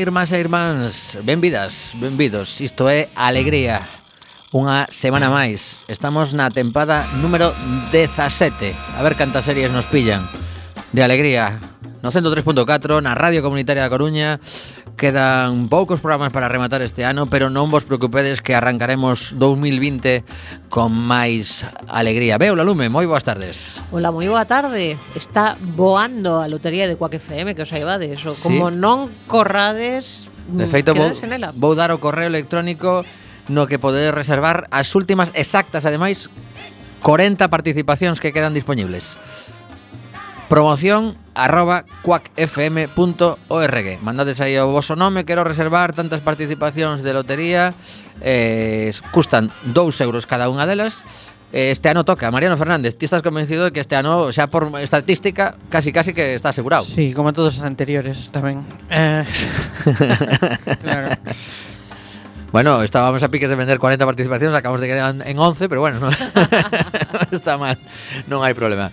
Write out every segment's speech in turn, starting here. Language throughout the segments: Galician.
irmás e irmáns, benvidas, benvidos. Isto é Alegría, unha semana máis. Estamos na tempada número 17. A ver cantas series nos pillan. De Alegría, no 103.4, na Radio Comunitaria da Coruña, Quedan poucos programas para rematar este ano, pero non vos preocupedes que arrancaremos 2020 con máis alegría. Veo la lume, moi boas tardes. Ola, moi boa tarde. Está voando a lotería de Quack FM que os aivades. O como sí. non corrades, mm, De feito, vou, vou dar o correo electrónico no que podedes reservar as últimas exactas, ademais, 40 participacións que quedan disponibles. Promoción arroba quackfm.org Mandades aí o vosso nome, quero reservar tantas participacións de lotería eh, Custan 2 euros cada unha delas eh, este ano toca. Mariano Fernández, ti estás convencido de que este ano, xa por estatística, casi casi que está asegurado. Sí, como todos os anteriores tamén. Eh... claro. Bueno, estábamos a piques de vender 40 participacións, acabamos de quedar en 11, pero bueno, no, está mal, non hai problema.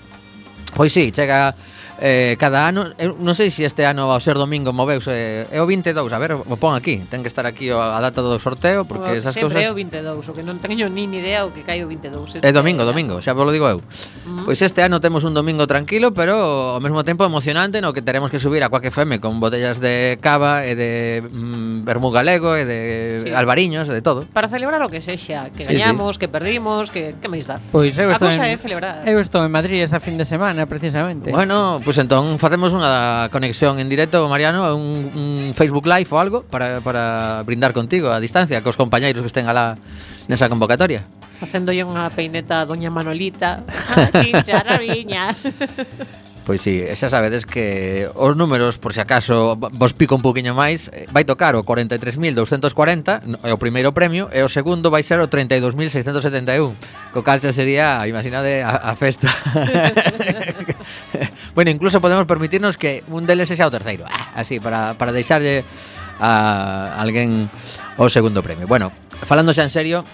Pois sí, chega eh, cada ano, eu non sei se este ano ao ser domingo moveuse, eh, é o 22, a ver, o pon aquí, ten que estar aquí a data do sorteo, porque o, esas sempre cousas... é o 22, o que non teño nin idea o que cai o 22. É domingo, era. domingo, xa vos lo digo eu. Uh -huh. Pois este ano temos un domingo tranquilo, pero ao mesmo tempo emocionante, no que teremos que subir a Quack FM con botellas de cava e de mm, vermú galego e de sí. albariños e de todo. Para celebrar o que sexa, que sí, gañamos, sí. que perdimos, que, que máis dá. Pois eu estou, en, celebrar. eu estou en Madrid esa fin de semana, precisamente. Bueno, Pois pues entón facemos unha conexión en directo, Mariano, un, un Facebook Live ou algo para, para brindar contigo a distancia cos compañeiros que estén alá nesa convocatoria. Facéndolle unha peineta a doña Manolita. Ah, Chicharabiña. Pois sí, xa sabedes que os números, por se si acaso vos pico un poquinho máis, eh, vai tocar o 43.240, é o primeiro premio, e o segundo vai ser o 32.671, co cal xa sería, imaginade, a, a festa Bueno, incluso podemos permitirnos que un deles xa o terceiro. Ah, así, para, para deixarlle a alguén o segundo premio. Bueno, falando xa en serio,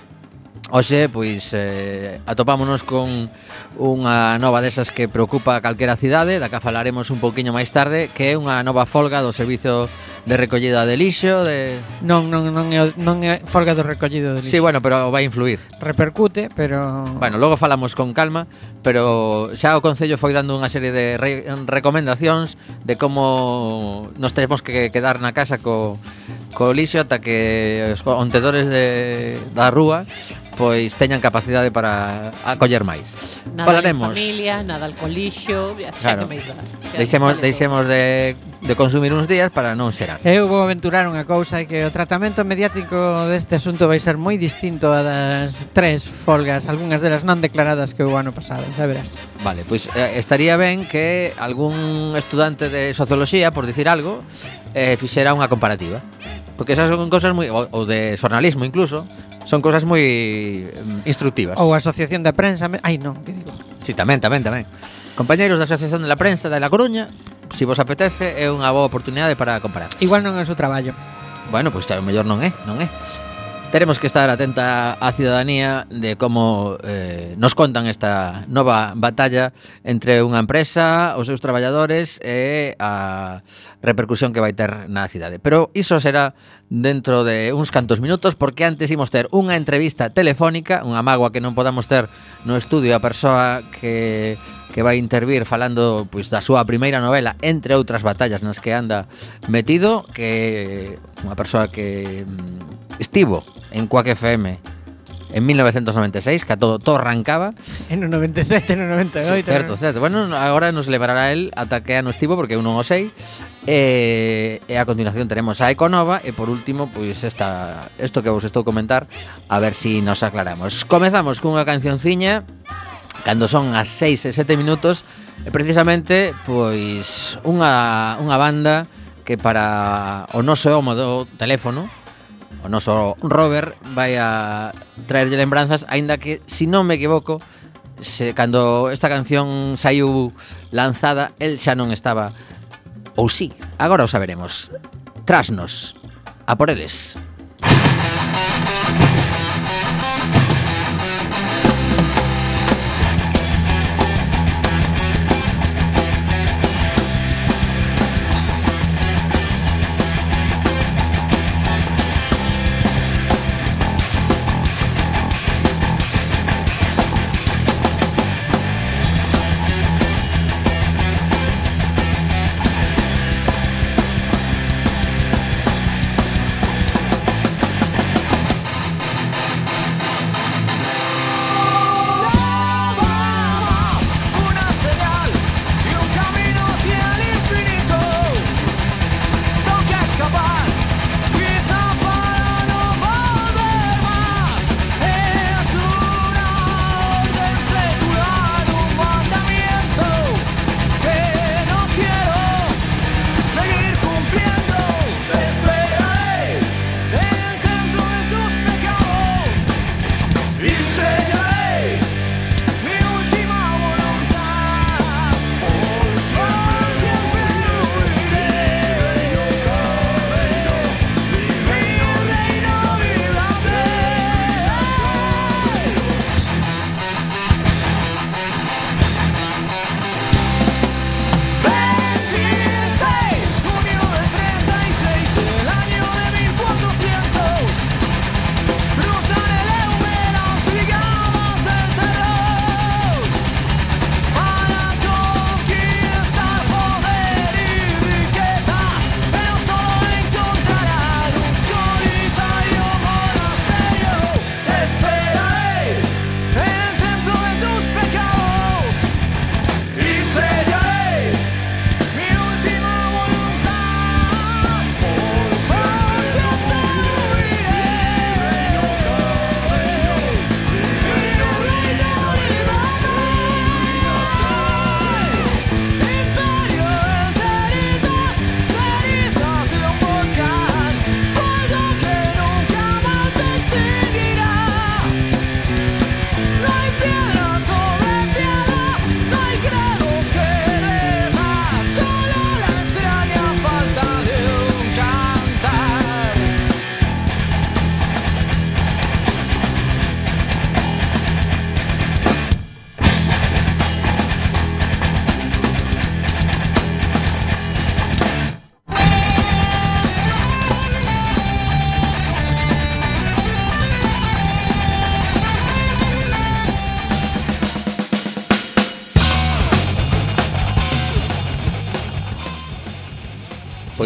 Oxe, pois eh, atopámonos con unha nova desas que preocupa a calquera cidade, da que falaremos un pouquiño máis tarde, que é unha nova folga do servizo de recollida de lixo, de Non, non, non é, o- non é folga do recollido de lixo. Sí, bueno, pero vai influir. Repercute, pero Bueno, logo falamos con calma, pero xa o Concello foi dando unha serie de re recomendacións de como nos temos que quedar na casa co, co lixo ata que os ontedores de, da rúa pois teñan capacidade para acoller máis. Nada Falaremos. familia, nada al colixo, xa claro. que me iba, xa deixemos, vale deixemos de, de consumir uns días para non xerar. Eu vou aventurar unha cousa que o tratamento mediático deste asunto vai ser moi distinto a das tres folgas, algunhas delas non declaradas que o ano pasado, xa verás. Vale, pois eh, estaría ben que algún estudante de socioloxía, por dicir algo, eh, fixera unha comparativa. Porque esas son cosas moi ou de xornalismo incluso, Son cousas moi mm, instructivas. Ou a Asociación da Prensa... Me... Ai, non, que digo? Si, sí, tamén, tamén, tamén. Compañeiros da Asociación de la Prensa de La Coruña, se si vos apetece, é unha boa oportunidade para comparar. Igual non é o seu traballo. Bueno, pois pues, mellor non é, non é. Teremos que estar atenta á ciudadanía de como eh, nos contan esta nova batalla entre unha empresa, os seus traballadores e a repercusión que vai ter na cidade. Pero iso será dentro de uns cantos minutos porque antes imos ter unha entrevista telefónica, unha magua que non podamos ter no estudio a persoa que que vai intervir falando pois da súa primeira novela, entre outras batallas nas que anda metido, que unha persoa que mm, estivo en Quack FM en 1996, que todo, todo arrancaba. En o 97, en o 98. Sí, certo, certo. Bueno, agora nos levará el ata que ano estivo, porque eu non o sei. E, e a continuación teremos a Econova e por último, pois esta, isto que vos estou comentar, a ver si nos aclaramos. Comezamos cunha cancionciña cando son as 6 e 7 minutos e precisamente pois unha, unha banda que para o noso homo do teléfono o noso Robert vai a traerlle lembranzas aínda que se si non me equivoco se, cando esta canción saiu lanzada el xa non estaba ou si, sí, agora o saberemos trasnos a por eles Thank you.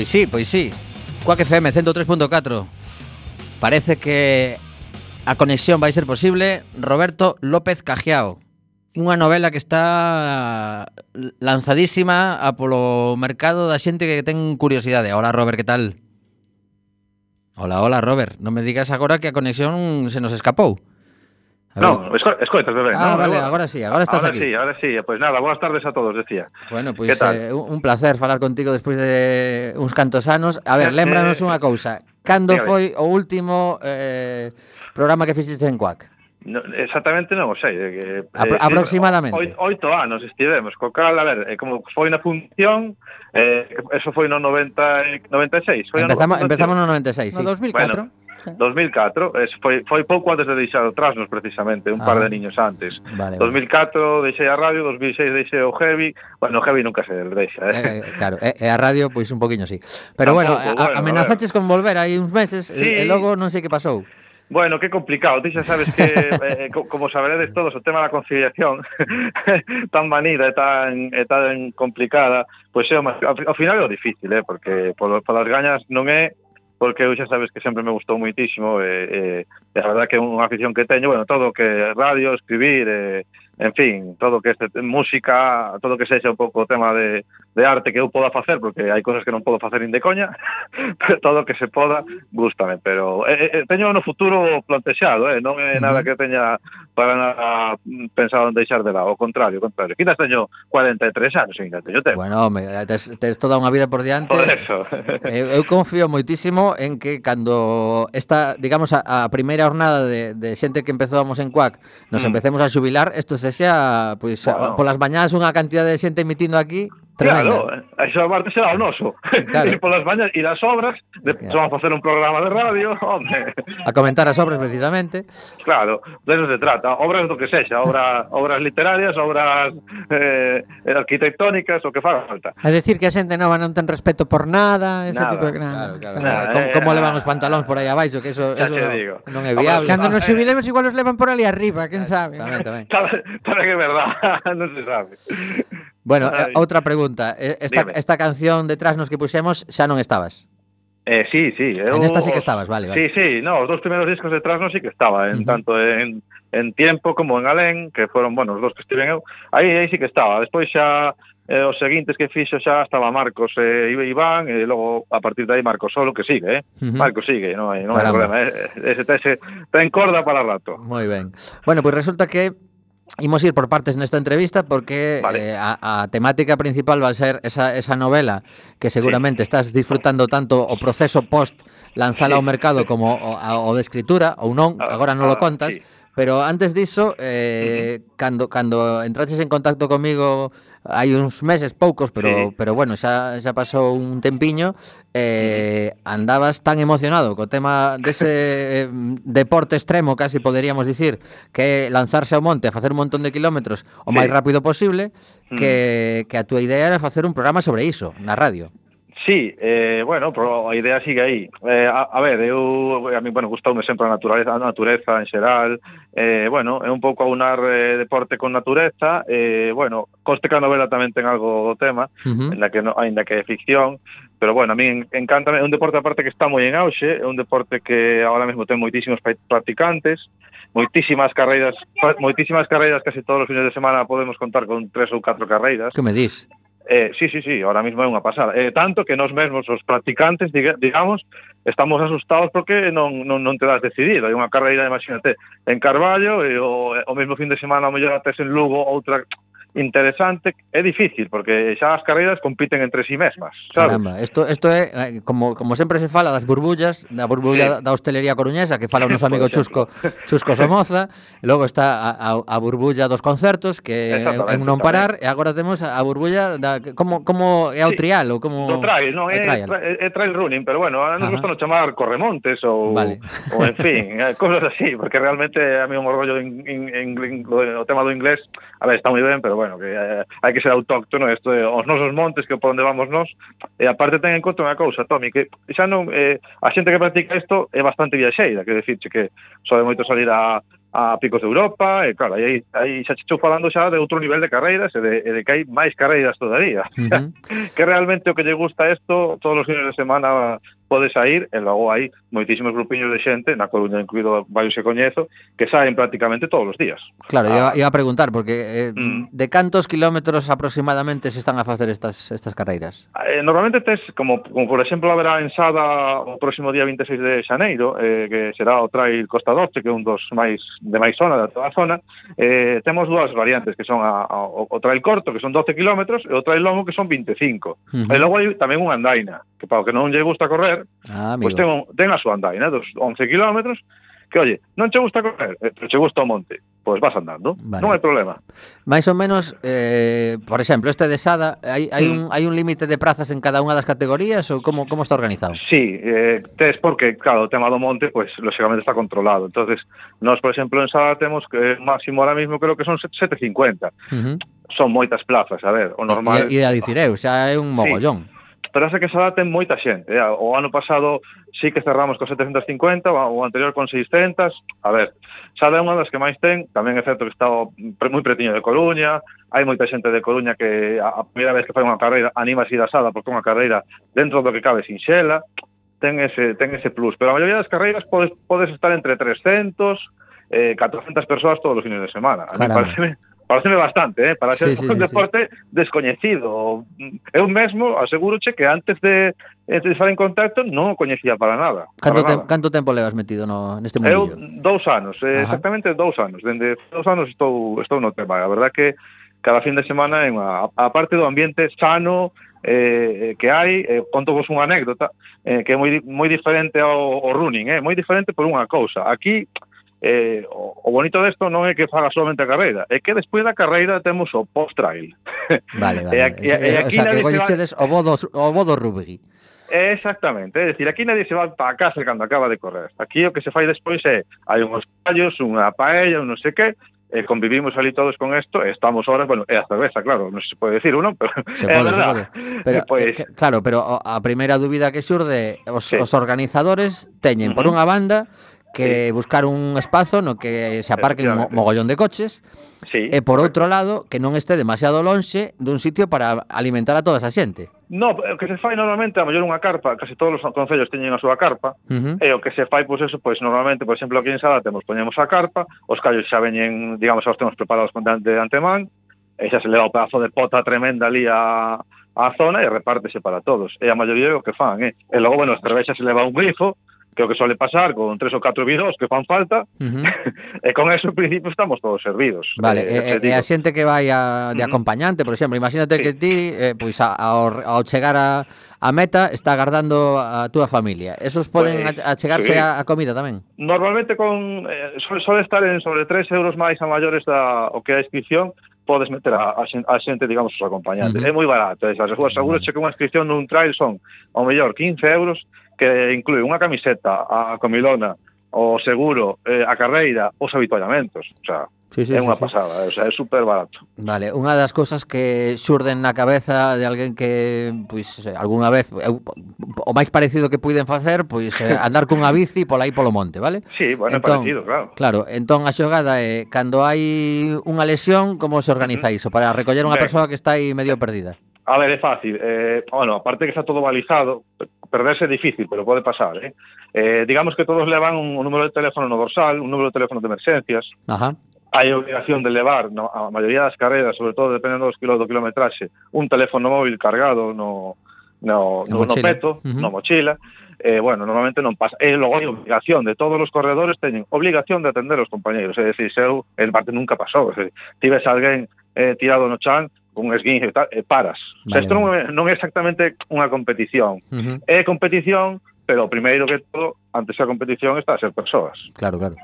Pois sí, pois sí. Quack FM 103.4. Parece que a conexión vai ser posible. Roberto López Cajiao. Unha novela que está lanzadísima a polo mercado da xente que ten curiosidade. Hola, Robert, que tal? Hola, hola, Robert. Non me digas agora que a conexión se nos escapou. A non, esco, escoitas, bebé. Ah, no, vale, agora sí, agora estás ahora aquí. Sí, agora sí, pois pues nada, boas tardes a todos, decía. Bueno, pois pues, eh, un placer falar contigo despois de uns cantos anos. A ver, eh, lembranos eh, unha cousa. Cando Dígame. foi o último eh, programa que fixiste en Cuac? No, exactamente non o sei eh, que, Apro eh, Aproximadamente oito, oito anos estivemos Co cal, a ver, eh, como foi na función eh, Eso foi no 90, 96 foi Empezamos no, empezamos no 96 sí. No 2004 bueno, 2004, es, eh, foi, foi pouco antes de deixar o Trasnos precisamente, un ah, par de ah. niños antes. Vale, 2004 deixei a radio, 2006 deixei o Heavy, bueno, o Heavy nunca se deixa. Eh? Eh, eh claro, e, eh, a radio pois un poquinho sí. Pero Tampouco, bueno, a, bueno, amenazaches con volver aí uns meses sí. e, e logo non sei que pasou. Bueno, que complicado, ti xa sabes que, eh, como saberedes todos, o tema da conciliación tan manida e tan, e tan complicada, pois é, ao final é o difícil, eh, porque polas gañas non é porque eu xa sabes que sempre me gustou moitísimo e, e, e a verdad que é unha afición que teño, bueno, todo que radio, escribir, e, en fin, todo que este, música, todo que sexa un pouco o tema de, de arte que eu poda facer, porque hai cousas que non podo facer nin de coña, pero todo o que se poda, gustame, pero eh, eh, eh, teño no futuro plantexado, eh, non é nada que teña para nada pensado en deixar de lado, ao contrario, ao contrario. Quizás teño 43 anos, ainda teño tempo. Bueno, home, eh, tes, tes toda unha vida por diante. Por eso. Eu, eu confío moitísimo en que cando esta, digamos, a, a primeira jornada de, de xente que empezábamos en CUAC, nos mm. empecemos a xubilar, isto se xa, pois, pues, bueno. polas mañás unha cantidad de xente emitindo aquí Tremenda. Claro, esa parte será o noso. Claro. Ir polas mañas, ir ás obras, de, claro. vamos facer un programa de radio, hombre. A comentar as obras precisamente. Claro, de eso se trata, obras do que sexa, obra, obras literarias, obras eh, arquitectónicas, o que faga falta. A decir que a xente nova non ten respeto por nada, ese nada. tipo de... Nada. Claro, claro. Nada, claro. Como, eh, como levan os pantalóns por aí abaixo, que eso, eso non, digo. non é viable. Cando nos xubilemos igual os levan por ali arriba, quen sabe. Tamén, tamén. Tamén, tamén é verdad, non se sabe. Bueno, eh, outra pregunta. Eh, esta, Dime. esta canción detrás nos que puxemos xa non estabas. Eh, sí, sí. Eu, en esta sí que estabas, vale, vale. Sí, sí, no, os dos primeros discos de Trasno sí que estaba, en uh -huh. tanto en, en Tiempo como en Alén, que fueron, bueno, os dos que estiven eu, aí, aí sí que estaba. Despois xa eh, os seguintes que fixo xa estaba Marcos e eh, Iván e logo a partir de aí Marcos solo que sigue, eh? Uh -huh. Marcos sigue, non hai, non hai problema, eh, eh? ese, ese ten corda para rato. Moi ben. Bueno, pois pues resulta que Imos ir por partes nesta entrevista porque vale. eh, a, a temática principal va a ser esa, esa novela que seguramente sí. estás disfrutando tanto o proceso post lanzala sí. ao mercado como o, a, o de escritura ou non, ah, agora non lo ah, contas, sí. Pero antes diso, eh, cando, cando entraches en contacto comigo hai uns meses, poucos, pero, sí. pero bueno, xa, xa pasou un tempiño, eh, andabas tan emocionado co tema dese eh, deporte extremo, casi poderíamos dicir, que lanzarse ao monte a facer un montón de kilómetros o sí. máis rápido posible, que, que a túa idea era facer un programa sobre iso na radio. Sí, eh, bueno, pero a idea sigue aí. Eh, a, a ver, eu, a mí, bueno, gustoume sempre a natureza, a natureza en xeral, eh, bueno, é un pouco aunar eh, deporte con natureza, eh, bueno, coste que a novela tamén ten algo do tema, uh -huh. en la que no, ainda que é ficción, pero bueno, a mí encanta, é un deporte aparte que está moi en auxe, é un deporte que ahora mesmo ten moitísimos practicantes, moitísimas carreiras, moitísimas carreiras, case todos os fines de semana podemos contar con tres ou catro carreiras. Que me dis? Eh, sí, sí, sí, ahora mismo é unha pasada. Eh, tanto que nós mesmos, os practicantes, diga, digamos, estamos asustados porque non, non, non te das decidido. Hai unha carreira, imagínate, en Carballo, e o, o mesmo fin de semana, ao mellor, tes en Lugo, outra interesante é difícil porque xa as carreiras compiten entre si sí mesmas, sabes? Caramba, isto isto é eh, como como sempre se fala das burbullas, da burbulla sí. da hostelería coruñesa que fala o noso amigo pois Chusco, Chusco Somoza, logo está a, a, a burbulla dos concertos que é un non parar e agora temos a burbulla da como como é o sí, trial ou como do trail, non é, trial. é, é trail running, pero bueno, a nos gustan chamar corremontes ou vale. ou en fin, eh, cosas así, porque realmente a mí un rollo en, en, en, en, o tema do inglés, a ver, está moi ben, pero bueno, bueno, que eh, hai que ser autóctono, isto é, os nosos montes que por onde vamos nós, e aparte ten en conta unha cousa, Tomi, que xa non, eh, a xente que practica isto é bastante viaxeira, que decirche que sobe moito salir a, a picos de Europa, e claro, aí, aí xa estou falando xa de outro nivel de carreiras e de, e de que hai máis carreiras todavía. Uh -huh. que realmente o que lle gusta isto, todos os fines de semana pode sair e logo hai moitísimos grupiños de xente, na Coruña incluído varios que coñezo, que saen prácticamente todos os días. Claro, ah. iba, iba a preguntar, porque eh, mm. de cantos kilómetros aproximadamente se están a facer estas estas carreiras? Eh, normalmente tes, como, como por exemplo haberá en Sada o próximo día 26 de Xaneiro, eh, que será o Trail Costa Doce, que é un dos máis de máis zona, da toda a zona, eh, temos dúas variantes, que son a, a, o, o Trail Corto, que son 12 kilómetros, e o Trail Longo, que son 25. Uh -huh. E logo hai tamén unha andaina, que para o que non lle gusta correr, ah, pois amigo. pois ten, ten a súa andaina dos 11 kilómetros, que, oye, non che gusta correr, eh, pero che gusta o monte, pois vas andando, vale. non hai problema. Mais ou menos, eh, por exemplo, este de Sada, hai, hai mm. un, hai un límite de prazas en cada unha das categorías ou como, como está organizado? Sí, eh, tes porque, claro, o tema do monte, pois, pues, lógicamente está controlado. entonces nós, por exemplo, en Sada temos eh, que máximo ahora mismo creo que son 750. Uh -huh. Son moitas plazas, a ver, o normal... E, e a dicir eu, xa é un mogollón. Sí Esperase que se adapten moita xente. Eh? O ano pasado sí que cerramos con 750, o anterior con 600. A ver, Sada é unha das que máis ten, tamén é certo que está moi pretiño de Coruña, hai moita xente de Coruña que a, a primeira vez que fai unha carreira anima a ir a Sada porque é unha carreira dentro do que cabe sin xela, ten ese, ten ese plus. Pero a maioría das carreiras podes, podes estar entre 300, eh, 400 persoas todos os fines de semana. A mí parece Pareceme bastante, eh? para ser sí, sí, un deporte sí. descoñecido. Eu mesmo asegúroche que antes de, de estar en contacto non o coñecía para nada. Canto, para tem, nada. canto tempo levas metido no, neste mundillo? Eu dous anos, eh, Ajá. exactamente dous anos. Dende dous anos estou, estou no tema. A verdad que cada fin de semana é unha, a parte do ambiente sano, eh, que hai, eh, conto vos unha anécdota, eh, que é moi, moi diferente ao, ao running, eh, moi diferente por unha cousa. Aquí Eh, o, o bonito desto non é que faga solamente a carreira, é que despois da carreira temos o post-trail. Vale, vale. e aquí, e, e aquí o sea, que coñecedes va... o bodo, o bodo rugby. Exactamente, é dicir, aquí nadie se va para casa cando acaba de correr. Aquí o que se fai despois é, hai uns callos, unha paella, un non sei que, eh, convivimos ali todos con esto, estamos horas, bueno, é a cerveza, claro, non se pode decir uno, pero se é pode, verdad. Se pode. Pero, pois... eh, que, claro, pero a primeira dúbida que xurde os, sí. os organizadores teñen, uh -huh. por unha banda, que buscar un espazo no que se aparquen mo mogollón de coches sí. e por outro lado que non este demasiado lonxe dun sitio para alimentar a toda esa xente. No, o que se fai normalmente, a mellor unha carpa, case todos os concellos teñen a súa carpa, uh -huh. e o que se fai, pois pues, eso, pois pues, normalmente, por exemplo, aquí en Sala temos poñemos a carpa, os callos xa veñen, digamos, os temos preparados con de antemán, e xa se leva o pedazo de pota tremenda ali a, a zona e repártese para todos. E a maioría o que fan, eh? E logo, bueno, as cervexas se leva un grifo, que o que suele pasar con tres ou catro vídeos que fan falta, uh -huh. e con eso, en principio, estamos todos servidos. Vale, eh, e, eh, e, e a xente que vai a, de uh -huh. acompañante, por exemplo, imagínate sí. que ti, eh, pois, a, ao, ao chegar a, a meta, está agardando a túa familia. Esos poden pues, a, a chegarse sí. a, a comida tamén? Normalmente, con eh, suele, suele estar en sobre 3 euros máis a maiores da, o que a inscripción, podes meter a, a, xente, a xente, digamos, os acompañantes. Uh -huh. É moi barato, esas as seguras che que unha inscripción nun trail son, ao mellor, 15 euros, que inclui unha camiseta, a comilona, o seguro, eh, a carreira, os avituallamentos. O sea, Sí, sí, é unha sí, pasada, sí. o sea, é super barato. Vale, unha das cousas que xurden na cabeza de alguén que, pois, pues, algunha vez, eu, o máis parecido que puiden facer, pois, eh, andar cunha bici pola aí polo monte, vale? Sí, bueno, entón, parecido, claro. Claro, entón a xogada é, cando hai unha lesión, como se organiza iso? Para recoller unha ben. persoa que está aí medio perdida. A ver, é fácil. Eh, bueno, aparte que está todo balizado, perderse é difícil, pero pode pasar, eh? eh digamos que todos levan un, un número de teléfono no dorsal, un número de teléfono de emerxencias. Ajá hai obligación de levar no, a maioría das carreras, sobre todo dependendo dos kilos do kilometraxe, un teléfono móvil cargado no, no, no, no peto, uh -huh. na mochila, eh, bueno, normalmente non pasa. E logo hai obligación de todos os corredores teñen obligación de atender os compañeiros. É dicir, seu, el parte nunca pasou. É dicir, tives alguén eh, tirado no chan, con esguince e tal, e eh, paras. Vale, o sea, isto non, non é exactamente unha competición. Uh -huh. É competición, pero primeiro que todo, antes da competición está a ser persoas. Claro, claro.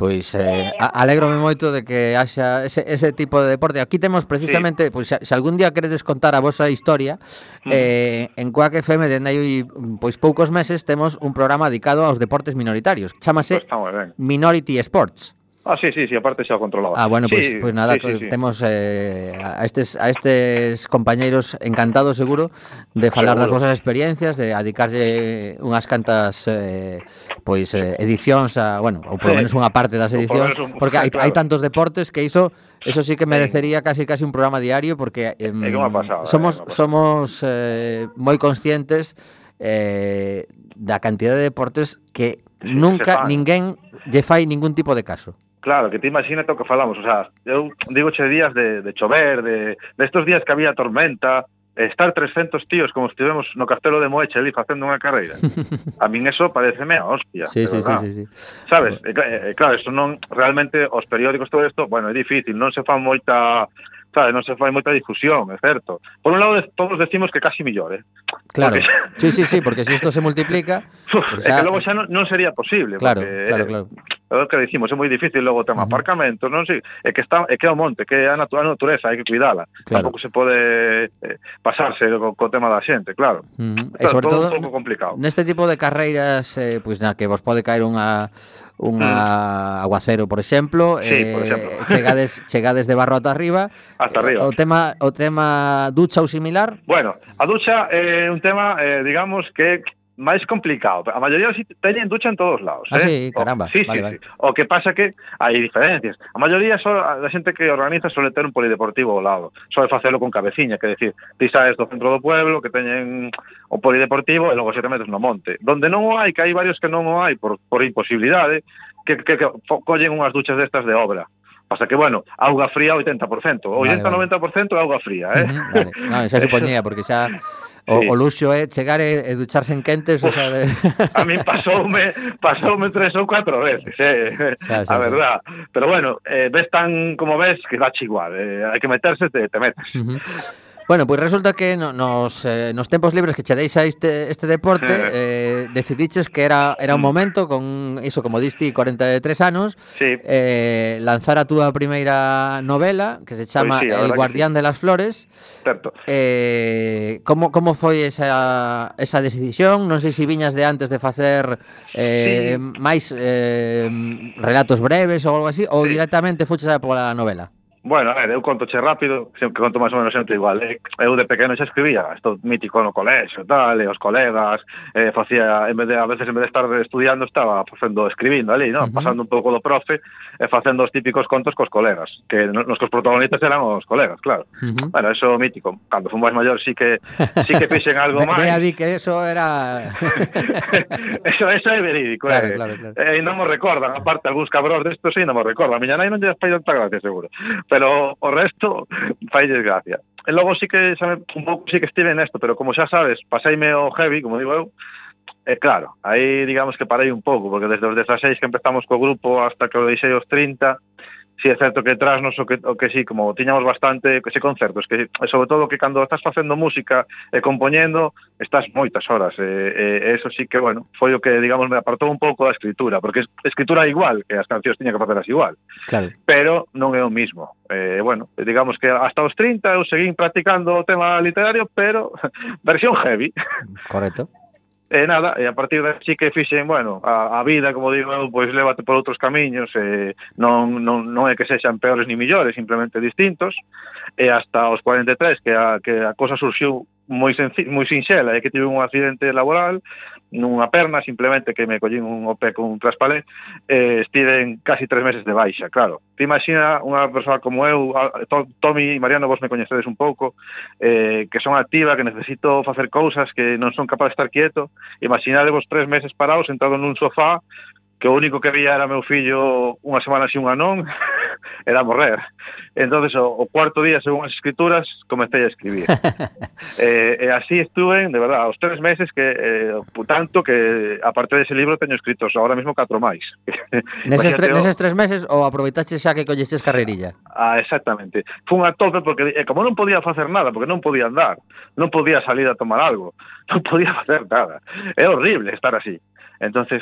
Pois eh, alégrome moito de que haxa ese, ese tipo de deporte. Aquí temos precisamente, sí. pois se, se algún día queredes contar a vosa historia, mm. eh, en Coac FM dende aí pois poucos meses temos un programa dedicado aos deportes minoritarios. Chámase pues Minority Sports. Ah, sí, sí, sí, aparte xa o controlaba. Ah, bueno, pois sí, pues, pues nada, sí, sí, temos eh, a, estes, a estes compañeiros encantados, seguro, de falar seguro. das vosas experiencias, de adicarlle unhas cantas eh, pois eh, edicións, a, bueno, ou polo sí. menos unha parte das edicións, un... porque hai, claro. hai tantos deportes que iso eso sí que merecería casi casi un programa diario, porque eh, pasada, somos, eh, somos eh, moi conscientes eh, da cantidad de deportes que nunca ninguén lle fai ningún tipo de caso. Claro, que te imagínate o que falamos, o sea, eu digo che días de, de chover, de, de estos días que había tormenta, estar 300 tíos como estivemos no Castelo de Moeche ali facendo unha carreira. A min eso pareceme a hostia. Sí, sí, sí, sí, sí. Sabes, e, e, claro, eso non realmente os periódicos todo isto, bueno, é difícil, non se fan moita sabe, non se fai moita difusión, é certo. Por un lado, todos decimos que casi millor, eh? Claro, porque... sí, sí, sí, porque se si isto se multiplica... Uf, xa... é que logo xa non, non sería posible. Claro, porque, claro, eh, claro. Eh, é que dicimos, é moi difícil logo o tema uh -huh. aparcamento, non sei, é que está é que é o monte, que é a, natu a natureza, hai que cuidala. Claro. Tampouco se pode eh, pasarse co, co tema da xente, claro. Uh -huh. Claro, e sobre todo, todo un pouco complicado. Neste tipo de carreiras eh, pois na que vos pode caer unha unha mm. aguacero, por exemplo, sí, eh, por exemplo. chegades chegades de barro ata arriba. Hasta eh, arriba. Eh, o tema o tema ducha ou similar? Bueno, a ducha é eh, un tema eh, digamos que máis complicado. A maioría si teñen ducha en todos lados. Ah, eh? sí, caramba. O, sí, vale, sí, vale. sí. O que pasa que hai diferencias. A maioría só, a xente que organiza suele ter un polideportivo ao lado. Sole facelo con cabeciña, que decir, ti saes do centro do pueblo, que teñen o polideportivo e logo se te metes no monte. Donde non o hai, que hai varios que non o hai por, por imposibilidade, que, que, que collen unhas duchas destas de obra. Pasa que, bueno, auga fría 80%, 80-90% vale, vale. auga fría, eh? Uh -huh, vale. No, xa supoñía, porque xa O, sí. o luxo é chegar e, e ducharse en quentes, o sea, de... A mí pasoume, pasoume tres ou cuatro veces, eh, xa, xa, a verdad. Xa. Pero bueno, eh, ves tan como ves que dache igual, eh, hai que meterse, te, te metes. Uh -huh. Bueno, pois pues resulta que no, nos, eh, nos tempos libres que chedeis a este, este deporte sí. eh, decidiches que era era un momento con iso como diste 43 anos sí. eh, lanzar a túa primeira novela que se chama pues sí, El guardián sí. de las flores. Certo. Eh, como como foi esa esa decisión? Non sei se si viñas de antes de facer eh sí. máis eh, relatos breves ou algo así sí. ou directamente fuches a pola novela. Bueno, a ver, eu conto che rápido, sempre que conto máis ou menos sempre igual. Eh. Eu de pequeno xa escribía, isto mítico no colexo, tal, e os colegas, eh, facía, en vez de, a veces en vez de estar estudiando, estaba facendo, escribindo ali, no? Uh -huh. pasando un pouco do profe, e facendo os típicos contos cos colegas, que nos que os protagonistas eran os colegas, claro. Uh -huh. Bueno, eso mítico. Cando fun máis maior sí que sí que fixen algo máis. Vea di que eso era Eso eso é verídico, claro, eh. Claro, claro. Eh, e eh, non mo recordan, aparte algúns cabróns destos sí non mo recordan. A miña nai non lle fai tanta gracia, seguro. Pero o resto fai desgracia. E logo sí que xa me, un pouco sí que estive nesto, pero como xa sabes, paseime o heavy, como digo eu, E claro, aí digamos que parei un pouco, porque desde os 16 que empezamos co grupo hasta que o deixei os 30, si sí, é certo que tras nos o que, o que sí, como tiñamos bastante que se concertos, que sobre todo que cando estás facendo música e compoñendo, estás moitas horas, e, e, e eso sí que, bueno, foi o que, digamos, me apartou un pouco da escritura, porque escritura é igual, que as cancións tiña que facelas igual, claro. pero non é o mismo. Eh, bueno, digamos que hasta os 30 eu seguín practicando o tema literario, pero versión heavy. Correcto. E nada, e a partir de sí que fixen, bueno, a, a vida, como digo eu, pois lévate por outros camiños, e non, non, non é que sexan peores ni millores, simplemente distintos, e hasta os 43, que a, que a cosa surxiu moi, senc moi sinxela, é que tive un accidente laboral, nunha perna, simplemente que me collín un OP con un traspalé, eh, estiven casi tres meses de baixa, claro. Te imagina unha persoa como eu, Tommy e Mariano, vos me coñecedes un pouco, eh, que son activa, que necesito facer cousas, que non son capaz de estar quieto, imaginadevos tres meses parados, sentado nun sofá, que o único que veía era meu fillo unha semana así unha non, era morrer. entonces o, o cuarto día, según as escrituras, comecei a escribir. eh, e así estuve, de verdad, aos tres meses, que eh, tanto que, aparte dese libro, teño escritos ahora mismo catro máis. neses, tre, neses tres meses, ou aproveitaxe xa que collestes carrerilla? Ah, exactamente. Fun a tope, porque eh, como non podía facer nada, porque non podía andar, non podía salir a tomar algo, non podía facer nada. É horrible estar así. Entonces,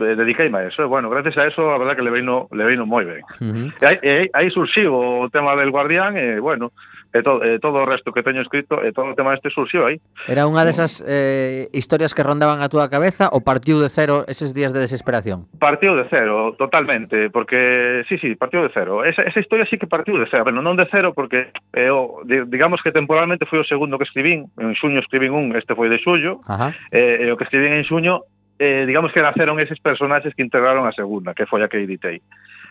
Eh, dediqueime a eso. Eh. E, bueno, gracias a eso, a verdad que le veino, le veino moi ben. Uh -huh. E, aí, e aí surxiu o tema del guardián, e, bueno, e, to, e todo o resto que teño escrito, e todo o tema este surxiu aí. Era unha desas eh, historias que rondaban a túa cabeza ou partiu de cero eses días de desesperación? Partiu de cero, totalmente, porque, sí, sí, partiu de cero. Esa, esa historia sí que partiu de cero, bueno, non de cero, porque, eh, o, digamos que temporalmente foi o segundo que escribín, en xuño escribín un, este foi de xullo, Ajá. eh, e o que escribín en xuño eh, digamos que naceron eses personaxes que integraron a segunda, que foi a que editei.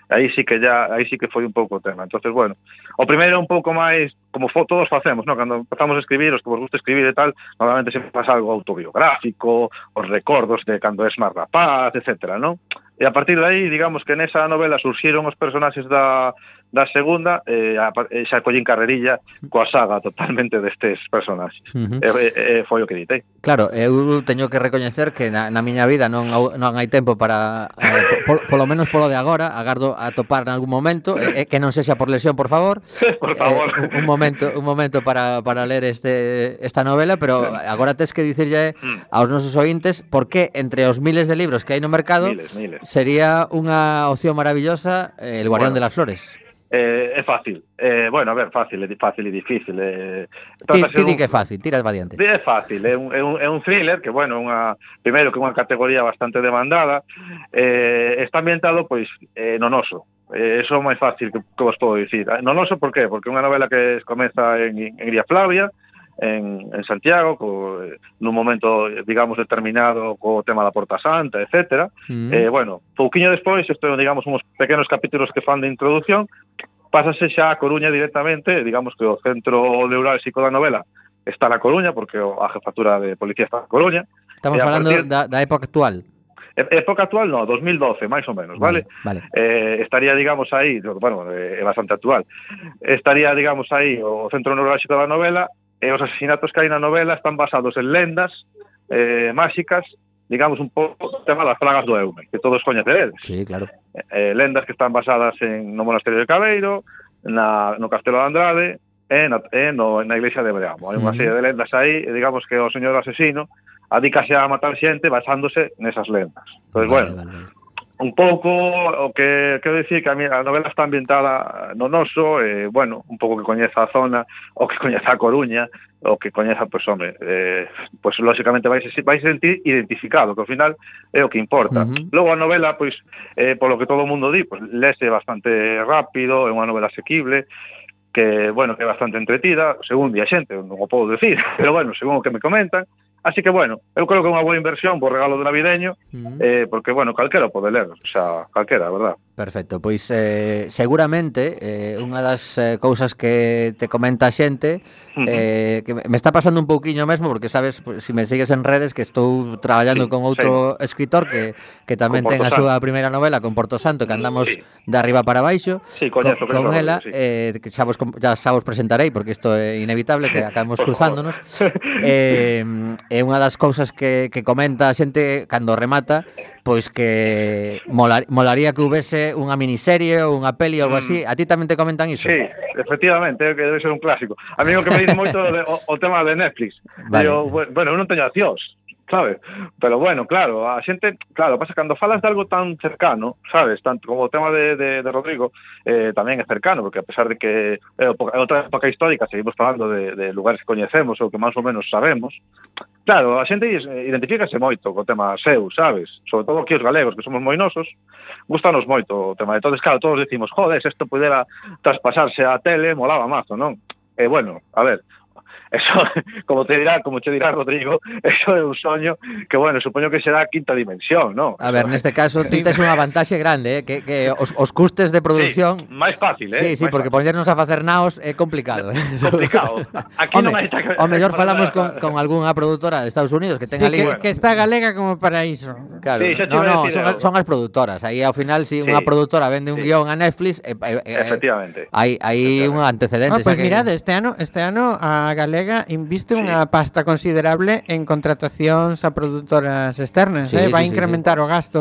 Aí sí que ya, aí sí que foi un pouco o tema. Entonces, bueno, o primeiro un pouco máis como fo, todos facemos, ¿no? Cando empezamos a escribir, os que vos gusta escribir e tal, normalmente sempre pasa algo autobiográfico, os recordos de cando es máis rapaz, etcétera, ¿no? E a partir de aí, digamos que nesa novela surxiron os personaxes da, da segunda eh, a, eh, xa collín carrerilla coa saga totalmente destes personaxes. Uh -huh. e, e, foi o que ditei. Claro, eu teño que recoñecer que na, na miña vida non, non hai tempo para eh, pol, polo menos polo de agora, agardo a topar en algún momento, eh, que non sexa por lesión, por favor. por eh, favor. Eh, un momento, un momento para, para ler este esta novela, pero agora tes que dicirlle eh, mm. aos nosos ointes por que entre os miles de libros que hai no mercado miles, miles. sería unha opción maravillosa eh, El guardián bueno. de las flores eh, é fácil. Eh, bueno, a ver, fácil, é fácil e difícil. Eh, ti, ti di que é fácil, tiras para diante. É fácil, é un, é un, é un thriller que, bueno, unha, primeiro que é unha categoría bastante demandada, eh, está ambientado, pois, eh, no noso. Eh, eso é moi fácil que, que vos podo dicir. Eh, no noso, por qué? Porque é unha novela que comeza en, en Iria Flavia, en, en Santiago, co, eh, nun momento, eh, digamos, determinado co tema da Porta Santa, etc. Mm. Eh, bueno, pouquiño despois, isto, digamos, uns pequenos capítulos que fan de introducción, pásase xa a Coruña directamente, digamos que o centro neurálxico da novela está na Coruña, porque a jefatura de policía está na Coruña. Estamos falando partir... da, da época actual. Época actual no, 2012, máis ou menos, vale? vale. Eh, estaría, digamos, aí, bueno, eh, é bastante actual, estaría, digamos, aí o Centro neurálxico da Novela e os asesinatos que hai na novela están basados en lendas eh, máxicas digamos un pouco o tema das plagas do Eume, que todos coñeceredes. Sí, claro. Eh, eh, lendas que están basadas en no monasterio de Cabeiro, na, no castelo de Andrade, e na, e no, na iglesia de Breamo. Hai unha serie de lendas aí, e digamos que o señor asesino adícase a matar xente basándose nesas lendas. Entón, vale, bueno, vale un pouco o que quero dicir que a, mí, a novela está ambientada no noso, eh, bueno, un pouco que coñeza a zona, o que coñeza a Coruña, o que coñeza, pois, pues, home, eh, pois, pues, lóxicamente, vais, vais sentir identificado, que ao final é o que importa. Uh -huh. Logo, a novela, pois, eh, polo que todo o mundo di, pois, lese bastante rápido, é unha novela asequible, que, bueno, que é bastante entretida, según di a xente, non o podo decir, pero, bueno, según o que me comentan, Así que, bueno, eu creo que é unha boa inversión por regalo do navideño, uh -huh. eh, porque, bueno, calquera pode ler, o sea, calquera, verdad? Perfecto, pois eh, seguramente eh, unha das eh, cousas que te comenta a xente eh, que me está pasando un pouquiño mesmo, porque sabes, pues, si me sigues en redes, que estou traballando sí, con outro sí. escritor que, que tamén ten a súa primeira novela con Porto Santo, que andamos sí. de arriba para baixo, sí, coñezo, con, con ela, sí. eh, que xa vos, xa, xa vos presentarei, porque isto é inevitable, que acabemos cruzándonos. eh, é unha das cousas que, que comenta a xente cando remata, pois que molar, molaría que houvese unha miniserie ou unha peli ou algo mm. así. A ti tamén te comentan iso? Sí, efectivamente, que debe ser un clásico. A mí o que me dice moito de, o, o tema de Netflix. Vale. Yo, bueno, eu non teño accións, sabes? Pero bueno, claro, a xente, claro, pasa cando falas de algo tan cercano, sabes, tanto como o tema de, de, de Rodrigo, eh, tamén é cercano, porque a pesar de que é eh, outra época histórica, seguimos falando de, de lugares que coñecemos ou que máis ou menos sabemos, Claro, a xente eh, identifícase moito co tema seu, sabes? Sobre todo aquí os galegos, que somos moi nosos, gustanos moito o tema. Entón, claro, todos decimos, joder, se isto pudera traspasarse á tele, molaba mazo, non? E bueno, a ver, eso, como te dirá, como te dirá Rodrigo, eso é un soño que, bueno, supoño que será quinta dimensión, non? A ver, neste caso ti tes unha vantaxe grande, eh, que, que os, os custes de produción Sí, máis fácil, Sí, eh? sí, máis porque fácil. poñernos a facer naos é complicado. eh. complicado. Aquí Home, non hai que- o mellor falamos con, con algunha produtora de Estados Unidos que ten Sí, que, que está galega como para iso. Claro, Sí, no, no, son, as- son as produtoras. Aí ao final si unha Sí. produtora vende un Sí. guion a Netflix, eh, eh, Efectivamente. hai hai un antecedente. Ah, pois xa que- mirad, este ano, este ano a Galega Vega inviste unha pasta considerable en contratacións a produtoras externas, sí, eh? vai sí, incrementar sí, sí. o gasto.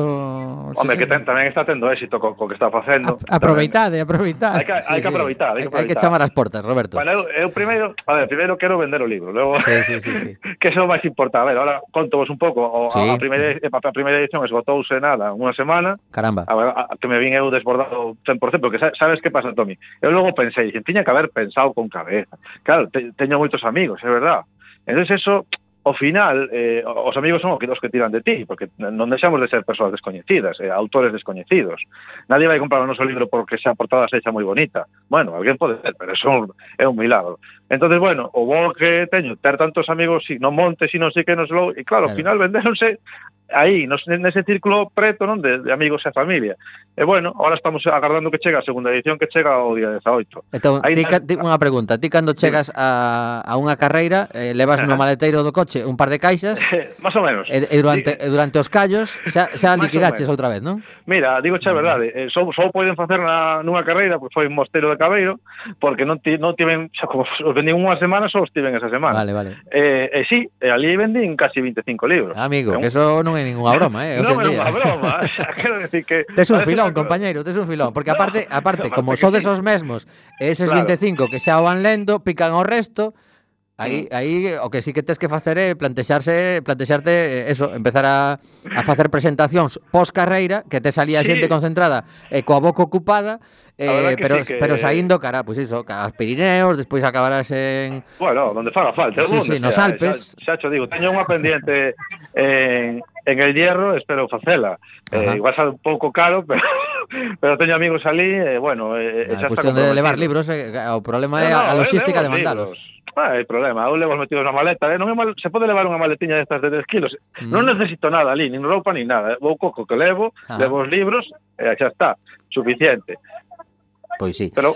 Home, sí, que ten, tamén está tendo éxito co, co que está facendo. A, aproveitade, aproveitade. Hai que, sí, hai que aproveitar, hai que aproveitar. Hai que chamar as portas, Roberto. Bueno, eu, eu primeiro, a ver, primeiro quero vender o libro, logo sí, sí, sí, sí. que eso máis importa. A ver, ahora contovos un pouco, o, sí. a, primeira, a primeira edición esgotouse nada, unha semana. Caramba. A, a, a, que me vin eu desbordado 100%, porque sabes que pasa, Tommy? Eu logo pensei, tiña que haber pensado con cabeza. Claro, te, teño moitos amigos, é verdad. Entonces eso, ao final, eh, os amigos son os que tiran de ti, porque non deixamos de ser persoas descoñecidas, eh, autores descoñecidos. Nadie vai comprar o noso libro porque xa a portada se echa moi bonita. Bueno, alguén pode ser, pero eso é un milagro. entonces bueno, o bo que teño, ter tantos amigos, si non monte, si non sei que nos lo... e claro, claro, ao final vendéronse aí, nos, nese círculo preto, non, de, de amigos e familia. E bueno, ahora estamos agardando que chega a segunda edición que chega ao día 18. Entón, aí, ti, ti, unha pregunta, ti cando chegas a, a unha carreira, eh, levas no maleteiro do coche un par de caixas, más ou menos. E, e durante, sí. e durante os callos xa, xa liquidaches outra vez, non? Mira, digo xa a verdade, eh, só, só poden facer na, nunha carreira, porque foi un mosteiro de Cabeiro, porque non, ti, non tiven, xa como os vendín unha semana, só os tiven esa semana. Vale, vale. E eh, eh, sí, eh, ali vendín casi 25 libros. Amigo, que eso non é ninguna broma, eh? Non é unha broma, xa, quero decir que... Tes un filón, que... compañeiro, tes un filón, porque aparte, aparte como sodes os mesmos, eses claro. 25 que xa o van lendo, pican o resto, Aí, aí o que sí que tes que facer é plantexarse, plantexarte eh, eso, empezar a, a facer presentacións pos carreira, que te salía sí. xente concentrada e coa boca ocupada, eh, pero, sí que... pero saindo cara, pois pues iso, aos Pirineos, despois acabarás en... Bueno, donde faga falta. Sí, sí, nos sea, Alpes. Xa, xa, xa digo, teño unha pendiente en, en el hierro, espero facela. Eh, igual sale un pouco caro, pero pero teño amigos ali, eh, bueno, eh, a eh, xa está cuestión de levar libros, eh, o problema no, é no, a logística de mandalos. Libros Ah, hai problema, eu levo os metidos na maleta, eh? non é mal, se pode levar unha maletiña destas de 10 kilos, mm. non necesito nada ali, nin roupa, nin nada, vou coco que levo, Ajá. levo os libros, e eh, xa está, suficiente. Pois sí. Pero,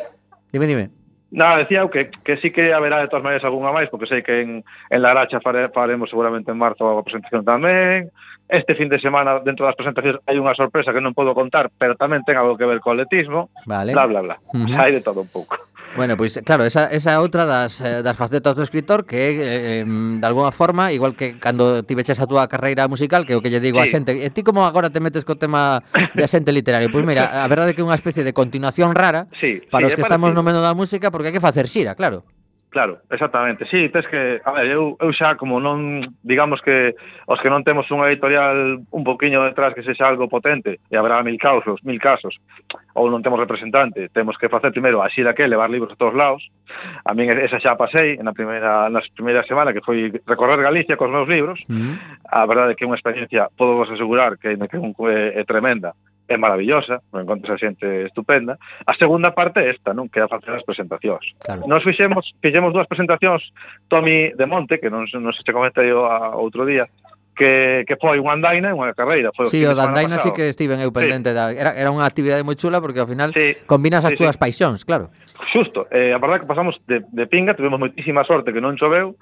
dime, dime. Nada, decía que, que sí que haberá de todas maneiras algunha máis, porque sei que en, en Laracha fare, faremos seguramente en marzo a presentación tamén. Este fin de semana, dentro das presentacións, hai unha sorpresa que non podo contar, pero tamén ten algo que ver co atletismo. Vale. Bla, bla, bla. Uh -huh. Hai de todo un pouco. Bueno, pois claro, esa, esa é outra das, eh, das facetas do escritor que eh, de alguna forma, igual que cando ti veches a túa carreira musical, que é o que lle digo sí. a xente, e ti como agora te metes co tema de xente literario? Pois mira, a verdade é que é unha especie de continuación rara sí, para sí, os que estamos no medio da música porque hai que facer xira, claro. Claro, exactamente. Sí, tes que, a ver, eu, eu xa como non, digamos que os que non temos unha editorial un poquiño detrás que sexa algo potente, e habrá mil causos, mil casos, ou non temos representante, temos que facer primeiro así da que levar libros a todos lados. A min esa xa pasei na primeira na primeira semana que foi recorrer Galicia cos meus libros. Mm. A verdade é que é unha experiencia, podo vos asegurar que, que é, é tremenda é maravillosa, encontras a xente estupenda. A segunda parte é esta, non? Que é facer as presentacións. Claro. Nos fixemos, fixemos dúas presentacións, Tommy de Monte, que non, non se che comentei a outro día, que, que foi unha andaina e unha carreira. Foi sí, o da andaina sí que estiven eu pendente. Sí. Da, era, era unha actividade moi chula porque ao final sí. combinas as sí, túas sí. paixóns, claro. Xusto. Eh, a verdade que pasamos de, de pinga, tuvimos moitísima sorte que non choveu,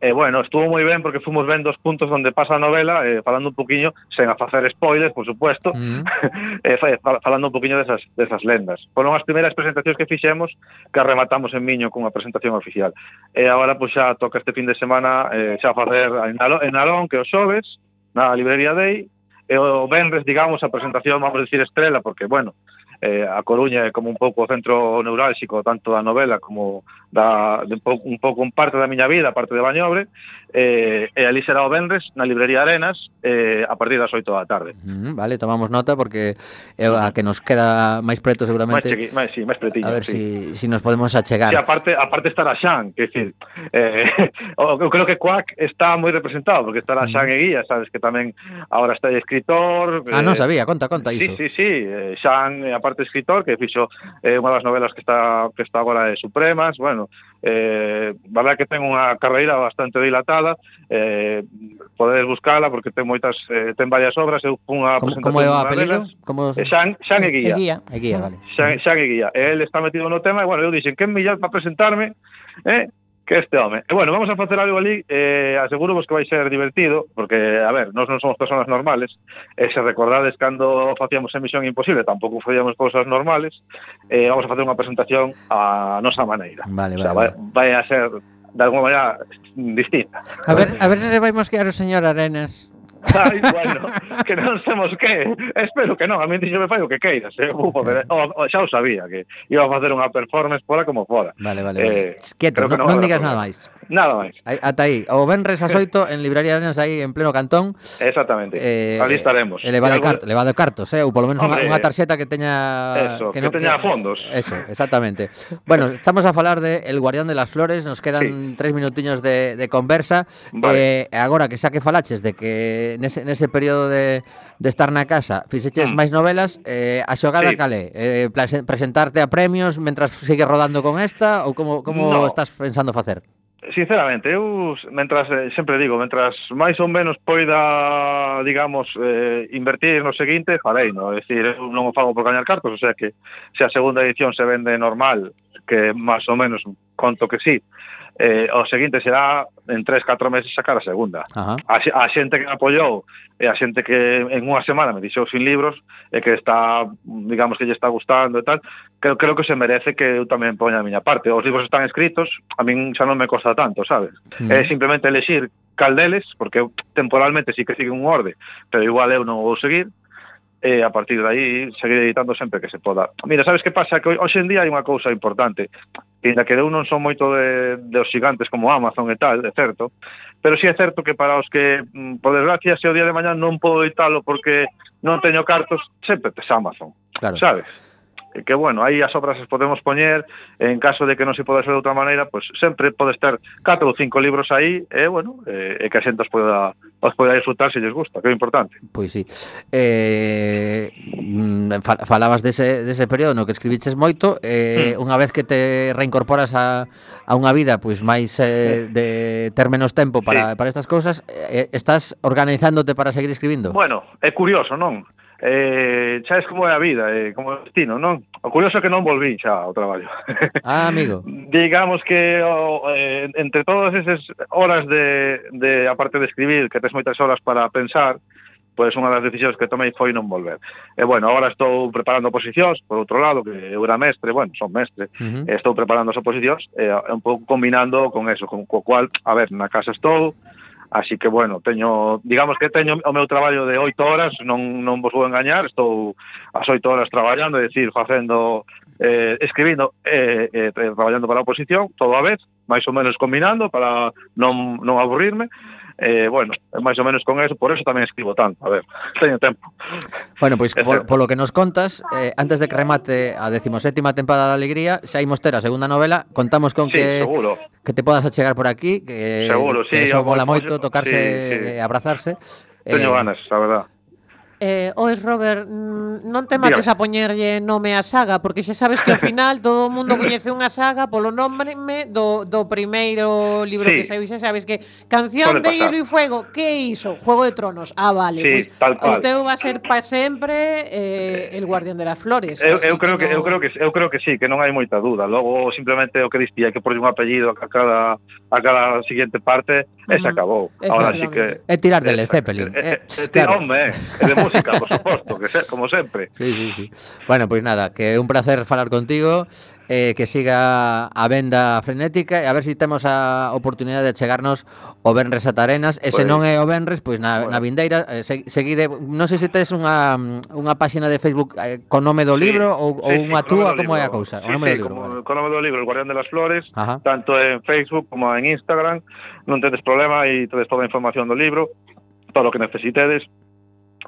E, eh, bueno, estuvo moi ben porque fomos vendo os puntos onde pasa a novela, eh, falando un poquinho, sen a facer spoilers, por supuesto, mm. eh, falando un poquinho desas, desas lendas. Foron as primeiras presentacións que fixemos que rematamos en Miño cunha presentación oficial. E agora pois, xa toca este fin de semana eh, xa facer en, Alón, en Alón, que os xoves, na librería Dei, e o Benres, digamos, a presentación, vamos a decir, estrela, porque, bueno, eh, a Coruña é como un pouco o centro neurálxico tanto da novela como da, de, un pouco un parte da miña vida, parte de Bañobre, eh, e ali será o Benres, na librería Arenas, eh, a partir das 8 da tarde. Mm, vale, tomamos nota porque é a que nos queda máis preto seguramente. Máis, máis, sí, máis pretiño, a ver sí. si, si nos podemos achegar. Que aparte, aparte estará Xan, que decir, eh, eu creo que Quack está moi representado, porque estará mm. Xan mm. e Guía, sabes que tamén agora está de escritor. Ah, eh, non sabía, conta, conta iso. Sí, sí, sí, Xan, eh, aparte escritor, que fixo eh, unha das novelas que está que está agora de Supremas, bueno, bueno, eh, verdad que ten unha carreira bastante dilatada, eh, podedes buscala porque ten moitas eh, ten varias obras, eu unha como, como é o apelido? Como eh, Xan, Xan eh, e Guía. E guía, e guía vale. Xan, Xan e Guía. El está metido no tema e bueno, eu dixen, que é millal para presentarme, eh? que este home. E bueno, vamos a facer algo ali, eh, aseguro vos que vai ser divertido, porque, a ver, nós non somos personas normales, e se recordades cando facíamos emisión imposible, tampouco facíamos cousas normales, eh, vamos a facer unha presentación a nosa maneira. Vale, vale, o sea, vai, vai a ser de alguma maneira distinta. A ver, a ver se se vai mosquear o señor Arenas Ai, bueno, que non temos que Espero que non, a mí dixo me fai o que queiras eh? Vou poder, o, oh, oh, xa o sabía que iba a facer unha performance fora como fora Vale, vale, vale. eh, Quieto, non, non digas nada máis Nada máis. Ata aí. O Benres as 8 en Libraría de aí en pleno cantón. Exactamente. Eh, ali estaremos. E levade, cart, levade cartos, eh? ou polo menos Hombre, unha tarxeta que teña... Eso, que, no, que teña que, fondos. Eso, exactamente. bueno, estamos a falar de El Guardián de las Flores, nos quedan sí. tres minutiños de, de conversa. Vale. Eh, agora que xa que falaches de que nese, nese período de, de estar na casa fixeches mm. máis novelas, eh, a xogada sí. calé? Eh, presentarte a premios mentras sigues rodando con esta ou como, como no. estás pensando facer? sinceramente, eu mentras eh, sempre digo, mentras máis ou menos poida, digamos, eh, invertir no seguinte, farei, no, é dicir, eu non o fago por gañar cartos, o sea que se a segunda edición se vende normal, que máis ou menos conto que sí, eh, o seguinte será en 3-4 meses sacar a segunda. Ajá. A, a xente que me apoiou e a xente que en unha semana me dixou sin libros e que está, digamos que lle está gustando e tal, creo, creo que se merece que eu tamén poña a miña parte. Os libros están escritos, a min xa non me costa tanto, sabes? Mm. É simplemente elexir cal deles, porque eu temporalmente sí que sigue un orde, pero igual eu non vou seguir, e a partir de aí seguir editando sempre que se poda. Mira, sabes que pasa? Que hoxe en día hai unha cousa importante, que na que eu non son moito de, de os gigantes como Amazon e tal, é certo, pero si sí é certo que para os que, mm, por desgracia, se o día de mañán non podo editalo porque non teño cartos, sempre tes Amazon, claro. sabes? que bueno, aí as obras as podemos poñer, en caso de que non se poda ser de outra maneira, pois pues, sempre pode estar 4 ou 5 libros aí, e bueno, e, e que a xente os poda, os poda disfrutar se lles gusta, que é importante. Pois sí. Eh, mm, falabas dese, dese período no que escribiches moito, eh, mm. unha vez que te reincorporas a, a unha vida pois máis eh, eh. de ter menos tempo para, sí. para estas cousas, eh, estás organizándote para seguir escribindo? Bueno, é curioso, non? eh, xa es como é a vida, eh, como é o destino, non? O curioso é que non volví xa ao traballo. Ah, amigo. Digamos que o, eh, entre todas esas horas de, de, aparte de escribir, que tes moitas horas para pensar, pois unha das decisións que tomei foi non volver. E bueno, agora estou preparando oposicións, por outro lado, que eu era mestre, bueno, son mestre, uh -huh. estou preparando as oposicións, eh, un pouco combinando con eso, con co cual, a ver, na casa estou, Así que, bueno, teño, digamos que teño o meu traballo de oito horas, non, non vos vou engañar, estou as oito horas traballando, é dicir, facendo, eh, escribindo, eh, eh, traballando para a oposición, todo a vez, máis ou menos combinando para non, non aburrirme, eh, bueno, máis ou menos con eso, por eso tamén escribo tanto, a ver, teño tempo. Bueno, pois polo, polo que nos contas, eh, antes de que remate a 17ª temporada de Alegría, xa imos ter a segunda novela, contamos con sí, que seguro. que te podas achegar por aquí, que, seguro, sí, que eso mola moito, tocarse, sí, sí. abrazarse. Teño eh, ganas, a verdad. Eh, ois, Robert, mm, non te mates Diga. a poñerlle nome a saga, porque xa sabes que ao final todo o mundo coñece unha saga polo nome do, do primeiro libro sí. que saiu, xa sabes que Canción Pode de Hielo e Fuego, que iso? Juego de Tronos. Ah, vale, sí, pois pues, o teu va a ser pa sempre eh, el guardián de las flores. Eu, eu creo que, no... que eu creo que eu creo que sí, que non hai moita duda. Logo simplemente o que distía que porlle un apellido a cada a cada siguiente parte, e se acabou. Ahora sí que é tirar del eh, eh, Zeppelin. É, é, eh, é, é, é, é, música, por suposto, que ser como sempre. Sí, sí, sí. Bueno, pois pues nada, que é un placer falar contigo, eh, que siga a venda frenética e a ver se si temos a oportunidade de chegarnos o Benres a Tarenas e se pues, non é o Benres, pois na, bueno. na pois. vindeira eh, seguide, non sei se tes unha, unha páxina de Facebook eh, con nome do libro sí, ou, ou sí, unha sí, túa, como é a cousa? Sí, o nome sí, do libro, como, vale. con nome do libro, El Guardián de las Flores, Ajá. tanto en Facebook como en Instagram, non tedes problema e tedes toda a información do libro, todo o que necesitedes,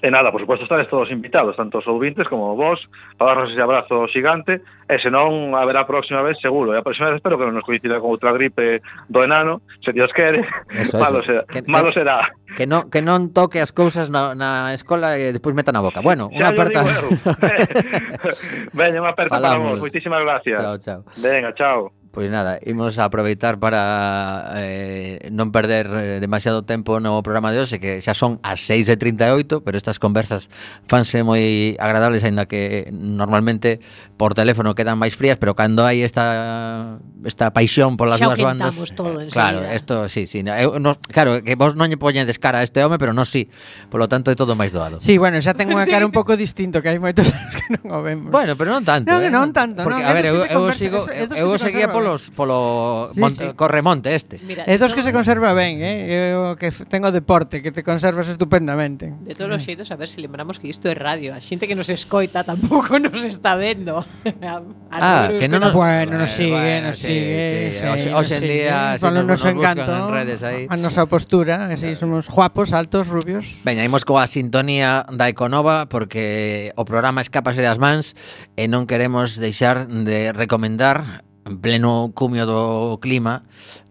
E nada, por suposto estades todos invitados, tanto os ouvintes como vos, para darnos ese abrazo xigante, e senón haberá a próxima vez seguro, e a próxima vez espero que non nos coincida con outra gripe do enano, se Dios quere, eso, malo, eso. Será, que, malo que, será. Que non, que non toque as cousas na, na escola e despois meta na boca. Bueno, unha aperta. Digo, eh, Veña, unha aperta Falamos. para vos, moitísimas gracias. Chao, chao. Venga, chao. Pois nada, imos a aproveitar para eh, non perder eh, demasiado tempo no programa de hoxe Que xa son as 6.38, pero estas conversas fanse moi agradables aínda que normalmente por teléfono quedan máis frías Pero cando hai esta esta paixón polas xa dúas bandas todo eh, Claro, isto, sí, sí eu, no, Claro, que vos non lle poñedes cara a este home, pero non sí Polo tanto é todo máis doado. Sí, bueno, xa ten unha cara un pouco distinto que hai moitos anos que non o vemos. Bueno, pero non tanto Non, eh? non tanto Porque, no, a ver, eu, eu, sigo, eu, eu seguía por polos polo sí, monte, sí. corremonte este. Mira, é dos que se conserva ben, eh? Eu que tengo deporte, que te conservas estupendamente. De todos os xeitos, a ver se si lembramos que isto é radio. A xente que nos escoita tampouco nos está vendo. A, a ah, que non nos... Bueno, nos sigue, bueno, nos sigue. Sí, sí, hoxe en día, sí, nos, nos encanto, en redes aí. A nosa postura, así somos guapos, altos, rubios. Veña, imos coa sintonía da Econova, porque o programa escapase das mans e non queremos deixar de recomendar en pleno cumio do clima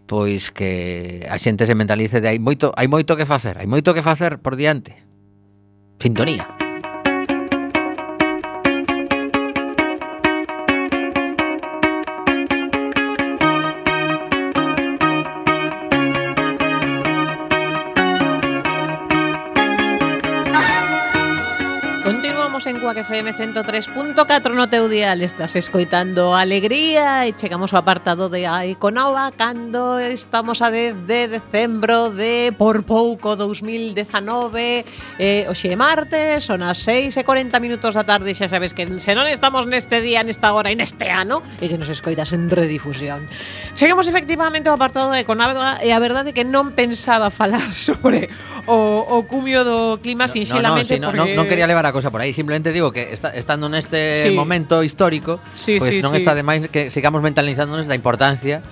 pois que a xente se mentalice de hai moito hai moito que facer, hai moito que facer por diante. Sintonía. en Cuac FM 103.4 no teu dial Estás escoitando Alegría E chegamos ao apartado de Aiconova Cando estamos a 10 de decembro de por pouco 2019 eh, Oxe é martes, son as 6 e 40 minutos da tarde Xa sabes que se non estamos neste día, nesta hora e neste ano E que nos escoitas en redifusión. Chegamos efectivamente ao apartado de Aiconova E a verdade é que non pensaba falar sobre o, o cumio do clima no, sinxelamente no, no, si, no, porque... non, non quería levar a cosa por aí, simplemente te digo que está, estando neste sí. momento histórico, sí, pois pues sí, non sí. está de máis que sigamos mentalizándonos da importancia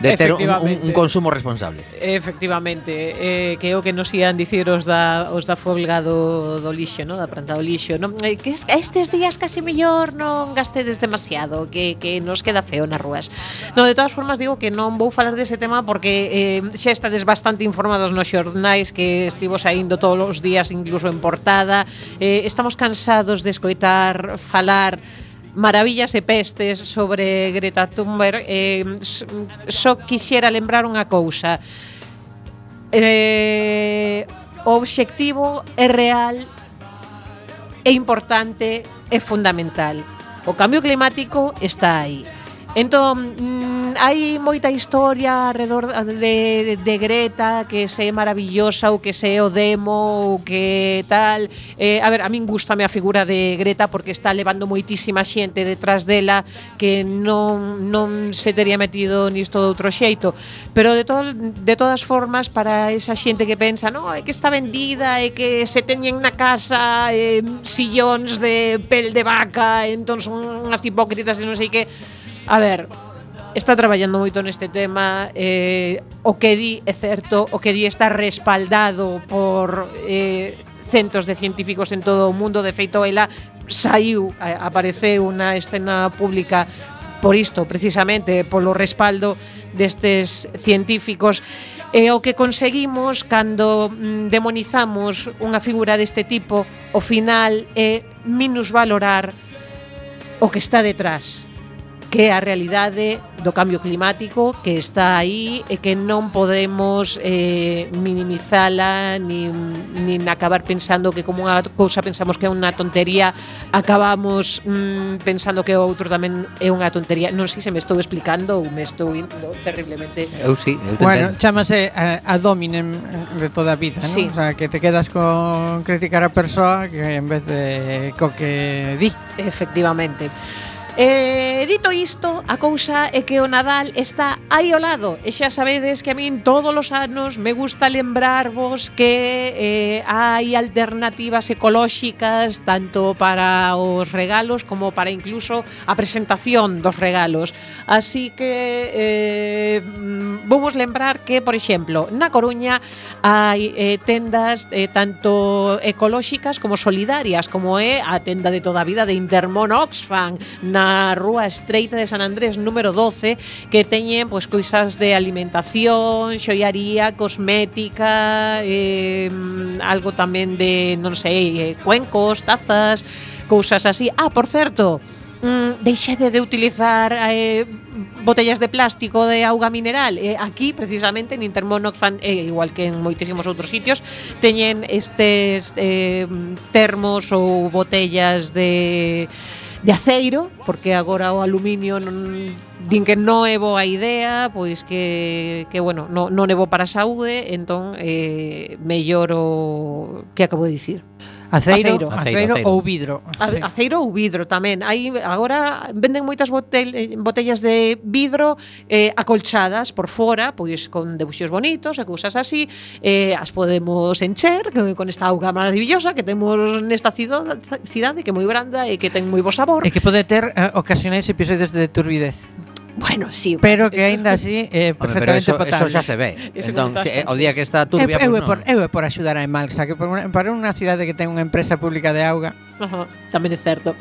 de ter un, un consumo responsable. Efectivamente, eh, que é o que nos ian dicir os da, os da folga do, do lixo, no? da planta do lixo. Non? Eh, que estes días case mellor non gastedes demasiado, que, que nos queda feo nas rúas. No, de todas formas, digo que non vou falar dese tema porque eh, xa estades bastante informados nos xornais que estivo saindo todos os días, incluso en portada. Eh, estamos cansados de escoitar falar maravillas e pestes sobre Greta Thunberg, eh, só quixera lembrar unha cousa. Eh, o obxectivo é real, é importante, é fundamental. O cambio climático está aí. Entón, mm, hai moita historia alrededor eh, de, de, Greta que se é maravillosa ou que se é o demo ou que tal. Eh, a ver, a min gustame a figura de Greta porque está levando moitísima xente detrás dela que non, non se teria metido nisto de outro xeito. Pero de, to, de todas formas para esa xente que pensa no, é que está vendida, é que se teñen na casa eh, sillóns de pel de vaca entón son unhas hipócritas e non sei que A ver, está traballando moito neste tema eh, o que di é certo o que di está respaldado por eh, centos de científicos en todo o mundo. De feito ela saiu eh, apareceu na escena pública por isto precisamente polo respaldo destes científicos. E o que conseguimos cando mm, demonizamos unha figura deste tipo, o final é minusvalorar o que está detrás que é a realidade do cambio climático que está aí e que non podemos eh, minimizala nin, nin acabar pensando que como unha cousa pensamos que é unha tontería acabamos mm, pensando que o outro tamén é unha tontería. Non sei se me estou explicando ou me estou indo terriblemente. Eu sí, eu bueno, chamase a, eh, a dominem de toda a vida sí. ¿no? o sea, que te quedas con criticar a persoa que en vez de co que di. Efectivamente. Eh, dito isto, a cousa é que o Nadal está aí ao lado e xa sabedes que a min todos os anos me gusta lembrarvos que eh, hai alternativas ecolóxicas tanto para os regalos como para incluso a presentación dos regalos. Así que eh, vamos lembrar que, por exemplo, na Coruña hai eh, tendas eh, tanto ecolóxicas como solidarias, como é a tenda de toda a vida de Intermon Oxfam na Rúa Estreita de San Andrés número 12 que teñen pois cousas de alimentación, xoiaría, cosmética, eh, algo tamén de, non sei, eh, cuencos, tazas, cousas así. Ah, por certo, mm, deixade de utilizar eh, botellas de plástico de auga mineral. Eh, aquí, precisamente, en Intermonox, fan, eh, igual que en moitísimos outros sitios, teñen estes eh, termos ou botellas de de aceiro, porque agora o aluminio non, din que non é boa idea, pois que, que bueno, non, non é bo para a saúde, entón eh, mellor o que acabo de dicir. Aceiro, aceiro, aceiro, aceiro ou vidro. Sí. Aceiro ou vidro tamén. Hai agora venden moitas botel, eh, botellas de vidro eh, acolchadas por fora, pois con debuxos bonitos e cousas así, eh, as podemos encher con esta auga maravillosa que temos nesta cidade, cidade que é moi branda e que ten moi bo sabor. E que pode ter eh, ocasionais episodios de turbidez. Bueno, sí. Pero que eso, aínda así eh, perfectamente Home, eso, eso, xa se ve. Eso entón, se, eh, o día que está turbia, eu, eu, pues, por, eu é por axudar a Emalxa, que por una, para unha cidade que ten unha empresa pública de auga. Ajá, tamén é certo.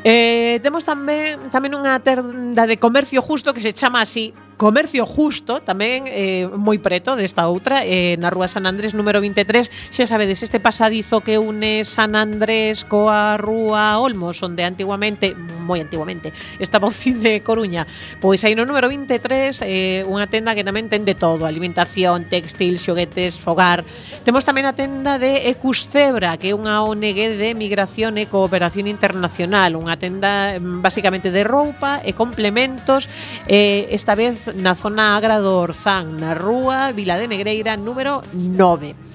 Eh, temos tamén tamén unha tenda de comercio justo que se chama así, Comercio Justo, tamén eh, moi preto desta outra, eh, na Rúa San Andrés número 23, xa sabedes, este pasadizo que une San Andrés coa Rúa Olmos, onde antiguamente, moi antiguamente, estaba o cine Coruña. Pois aí no número 23, eh, unha tenda que tamén ten de todo, alimentación, textil, xoguetes, fogar. Temos tamén a tenda de Ecuscebra, que é unha ONG de migración e cooperación internacional, unha tenda mm, basicamente de roupa e complementos, eh, esta vez na zona agra do Orzán, na rúa Vila de Negreira número 9.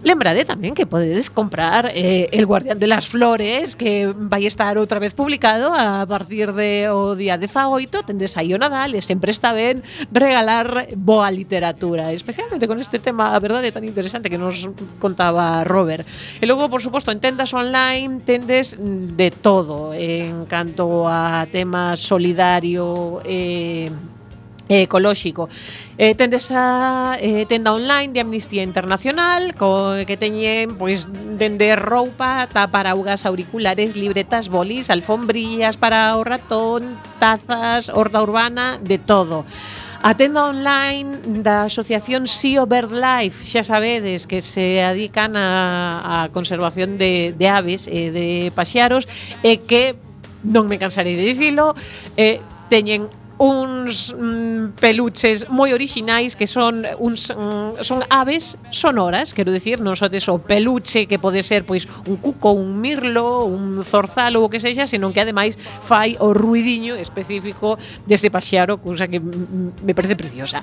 Lembrade tamén que podedes comprar eh, El Guardián de las Flores que vai estar outra vez publicado a partir de o día de Fagoito tendes aí o Nadal e sempre está ben regalar boa literatura especialmente con este tema, a verdade, tan interesante que nos contaba Robert e logo, por suposto, en tendas online tendes de todo en canto a temas solidario e eh, e ecolóxico. Eh, tendes a eh, tenda online de Amnistía Internacional co, que teñen pois dende roupa ata paraugas auriculares, libretas, bolis, alfombrillas para o ratón, tazas, horda urbana, de todo. A tenda online da asociación Sea Life, xa sabedes que se adican a, a conservación de, de aves e de paxaros e que, non me cansarei de dicilo, eh, teñen uns mm, peluches moi orixinais que son uns mm, son aves sonoras, quero dicir, non só o peluche que pode ser pois un cuco, un mirlo, un zorzal ou o que sexa, senón que ademais fai o ruidiño específico dese paxaro, cousa que mm, me parece preciosa.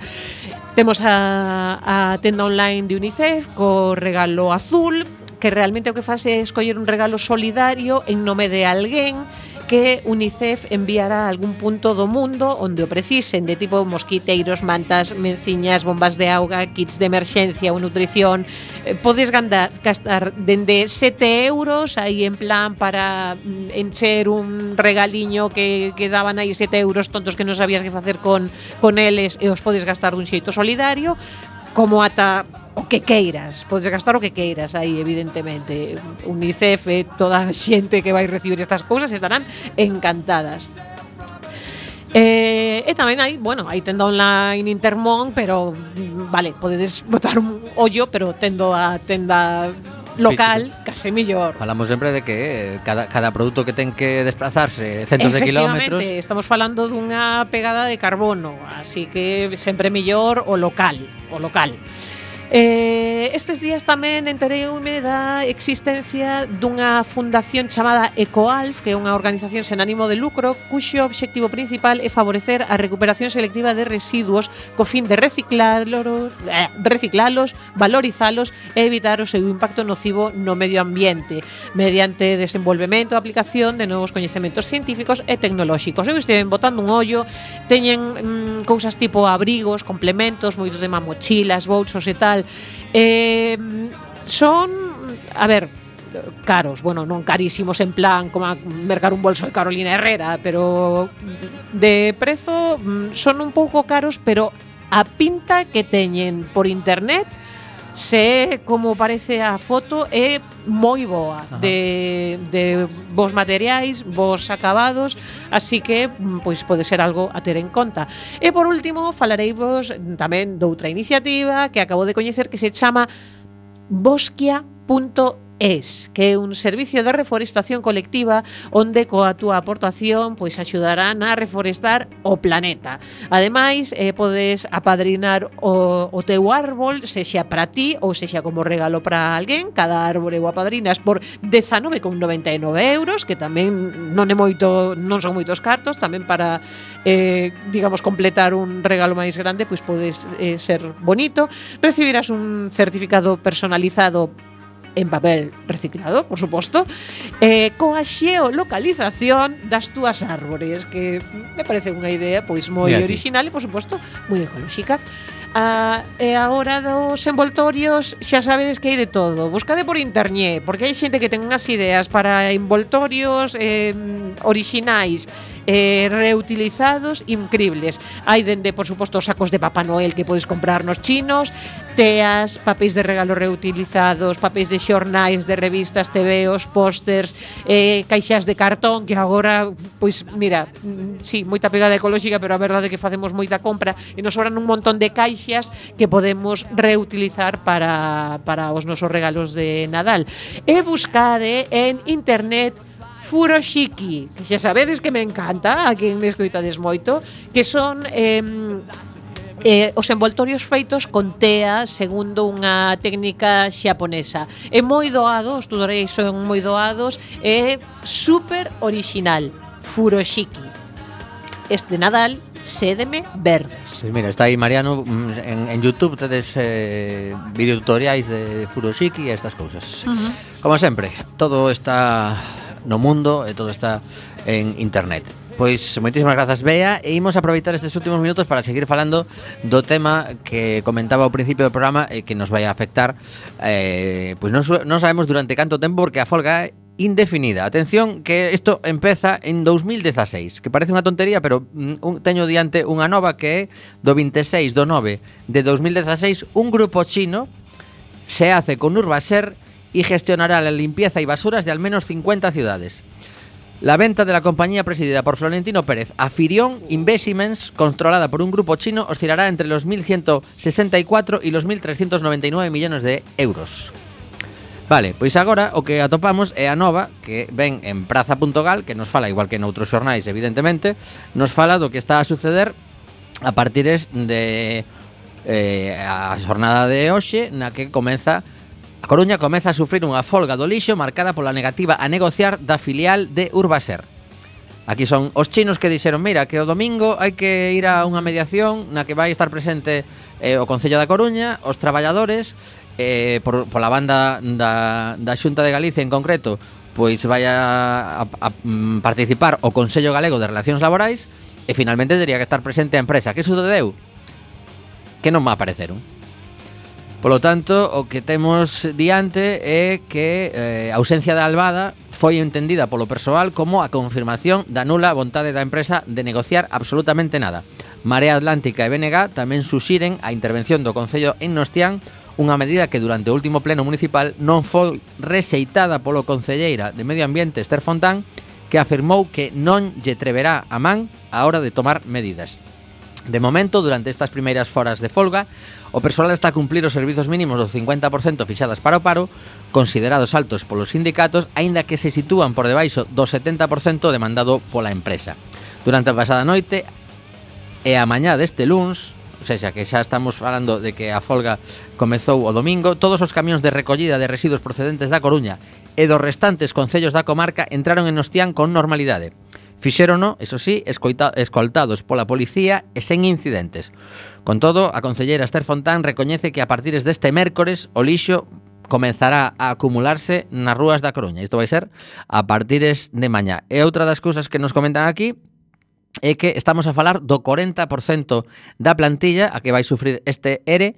Temos a, a tenda online de UNICEF co regalo azul, que realmente o que faz é escoller un regalo solidario en nome de alguén que UNICEF enviará a algún punto do mundo onde o precisen de tipo mosquiteiros, mantas, menciñas, bombas de auga, kits de emerxencia ou nutrición. Eh, podes gandar, gastar dende 7 euros aí en plan para mm, encher un regaliño que, que daban aí 7 euros tontos que non sabías que facer con, con eles e os podes gastar dun xeito solidario como ata o que queiras, podes gastar o que queiras aí, evidentemente. UNICEF, eh, toda a xente que vai recibir estas cousas estarán encantadas. Eh, e tamén hai, bueno, hai tenda online Intermón, pero mm, vale, podedes botar un ollo, pero tendo a tenda local, sí, sí. case mellor. Falamos sempre de que eh, cada, cada produto que ten que desplazarse centos de kilómetros. estamos falando dunha pegada de carbono, así que sempre mellor o local, o local. Eh, estes días tamén entereume da existencia dunha fundación chamada ECOALF, que é unha organización sen ánimo de lucro, cuxo obxectivo principal é favorecer a recuperación selectiva de residuos co fin de reciclalos, eh, reciclalos valorizalos e evitar o seu impacto nocivo no medio ambiente mediante desenvolvemento, e aplicación de novos coñecementos científicos e tecnolóxicos. Eu estive botando un ollo, teñen mm, cousas tipo abrigos, complementos, moito tema mochilas, bolsos e tal, Eh, son, a ver, caros, bueno, non carísimos en plan como a mercar un bolso de Carolina Herrera, pero de prezo mm, son un pouco caros, pero a pinta que teñen por internet se é como parece a foto é moi boa Ajá. de, de vos materiais vos acabados así que pois pode ser algo a ter en conta e por último falareivos tamén doutra iniciativa que acabo de coñecer que se chama bosquia.org es, que é un servicio de reforestación colectiva onde coa túa aportación pois axudarán a reforestar o planeta. Ademais, eh, podes apadrinar o, o teu árbol, sexa para ti ou sexa como regalo para alguén, cada árbore o apadrinas por 19,99 euros, que tamén non é moito, non son moitos cartos, tamén para eh, digamos completar un regalo máis grande, pois podes eh, ser bonito, recibirás un certificado personalizado en papel reciclado, por suposto, eh, coa xeolocalización das túas árbores, que me parece unha idea pois moi Mira original e, por suposto, moi ecolóxica. Ah, e agora dos envoltorios xa sabedes que hai de todo. Buscade por internet, porque hai xente que ten unhas ideas para envoltorios eh, orixinais eh, reutilizados increíbles. Hai dende, por suposto, sacos de Papá Noel que podes comprar nos chinos, teas, papéis de regalo reutilizados, papéis de xornais, de revistas, tebeos, pósters, eh, caixas de cartón que agora, pois, mira, mm, sí, moita pegada ecolóxica, pero a verdade é que facemos moita compra e nos sobran un montón de caixas que podemos reutilizar para, para os nosos regalos de Nadal. E buscade en internet Furoshiki, que xa sabedes que me encanta, a quen me escoitades moito, que son eh, eh, os envoltorios feitos con tea segundo unha técnica xaponesa. É moi doado, os tutoréis son moi doados, é super original, furoshiki. Este Nadal Sédeme Verdes. Sí, mira, está aí Mariano mm, en, en Youtube tedes eh, videotutoriais de Furoshiki e estas cousas. Uh -huh. Como sempre, todo está no mundo e todo está en internet. Pois moitísimas grazas Bea e imos aproveitar estes últimos minutos para seguir falando do tema que comentaba ao principio do programa e que nos vai a afectar eh, pois non, non sabemos durante canto tempo porque a folga é indefinida. Atención que isto empeza en 2016, que parece unha tontería, pero mm, un, teño diante unha nova que é do 26 do 9 de 2016 un grupo chino se hace con Urbaser y gestionará la limpieza y basuras de al menos 50 ciudades. La venta de la compañía presidida por Florentino Pérez a Firion Investments, controlada por un grupo chino, oscilará entre los 1.164 y los 1.399 millones de euros. Vale, pois agora o que atopamos é a nova que ven en praza.gal, que nos fala igual que noutros xornais, evidentemente, nos fala do que está a suceder a partir de eh, a xornada de hoxe na que comeza A Coruña comeza a sufrir unha folga do lixo marcada pola negativa a negociar da filial de Urbaser. Aquí son os chinos que dixeron, mira, que o domingo hai que ir a unha mediación na que vai estar presente eh, o Concello da Coruña, os traballadores, eh, por, pola banda da, da Xunta de Galicia en concreto, pois vai a, a, a mm, participar o Consello Galego de Relacións Laborais e finalmente teria que estar presente a empresa. Que sucedeu? Que non me apareceron. Polo tanto, o que temos diante é que eh, a ausencia da Albada foi entendida polo persoal como a confirmación da nula vontade da empresa de negociar absolutamente nada. Marea Atlántica e BNG tamén suxiren a intervención do Concello en Nostián unha medida que durante o último pleno municipal non foi rexeitada polo Concelleira de Medio Ambiente Esther Fontán que afirmou que non lle treverá a man a hora de tomar medidas. De momento, durante estas primeiras foras de folga, o persoal está a cumplir os servizos mínimos do 50% fixadas para o paro, considerados altos polos sindicatos, aínda que se sitúan por debaixo do 70% demandado pola empresa. Durante a pasada noite e a mañá deste luns, ou seja, que xa estamos falando de que a folga comezou o domingo, todos os camións de recollida de residuos procedentes da Coruña e dos restantes concellos da comarca entraron en Ostián con normalidade. Fixérono, eso sí, escoita, escoltados pola policía e sen incidentes. Con todo, a concelleira Esther Fontán recoñece que a partir deste mércores o lixo comenzará a acumularse nas rúas da Coruña. Isto vai ser a partires de mañá. E outra das cousas que nos comentan aquí é que estamos a falar do 40% da plantilla a que vai sufrir este ERE,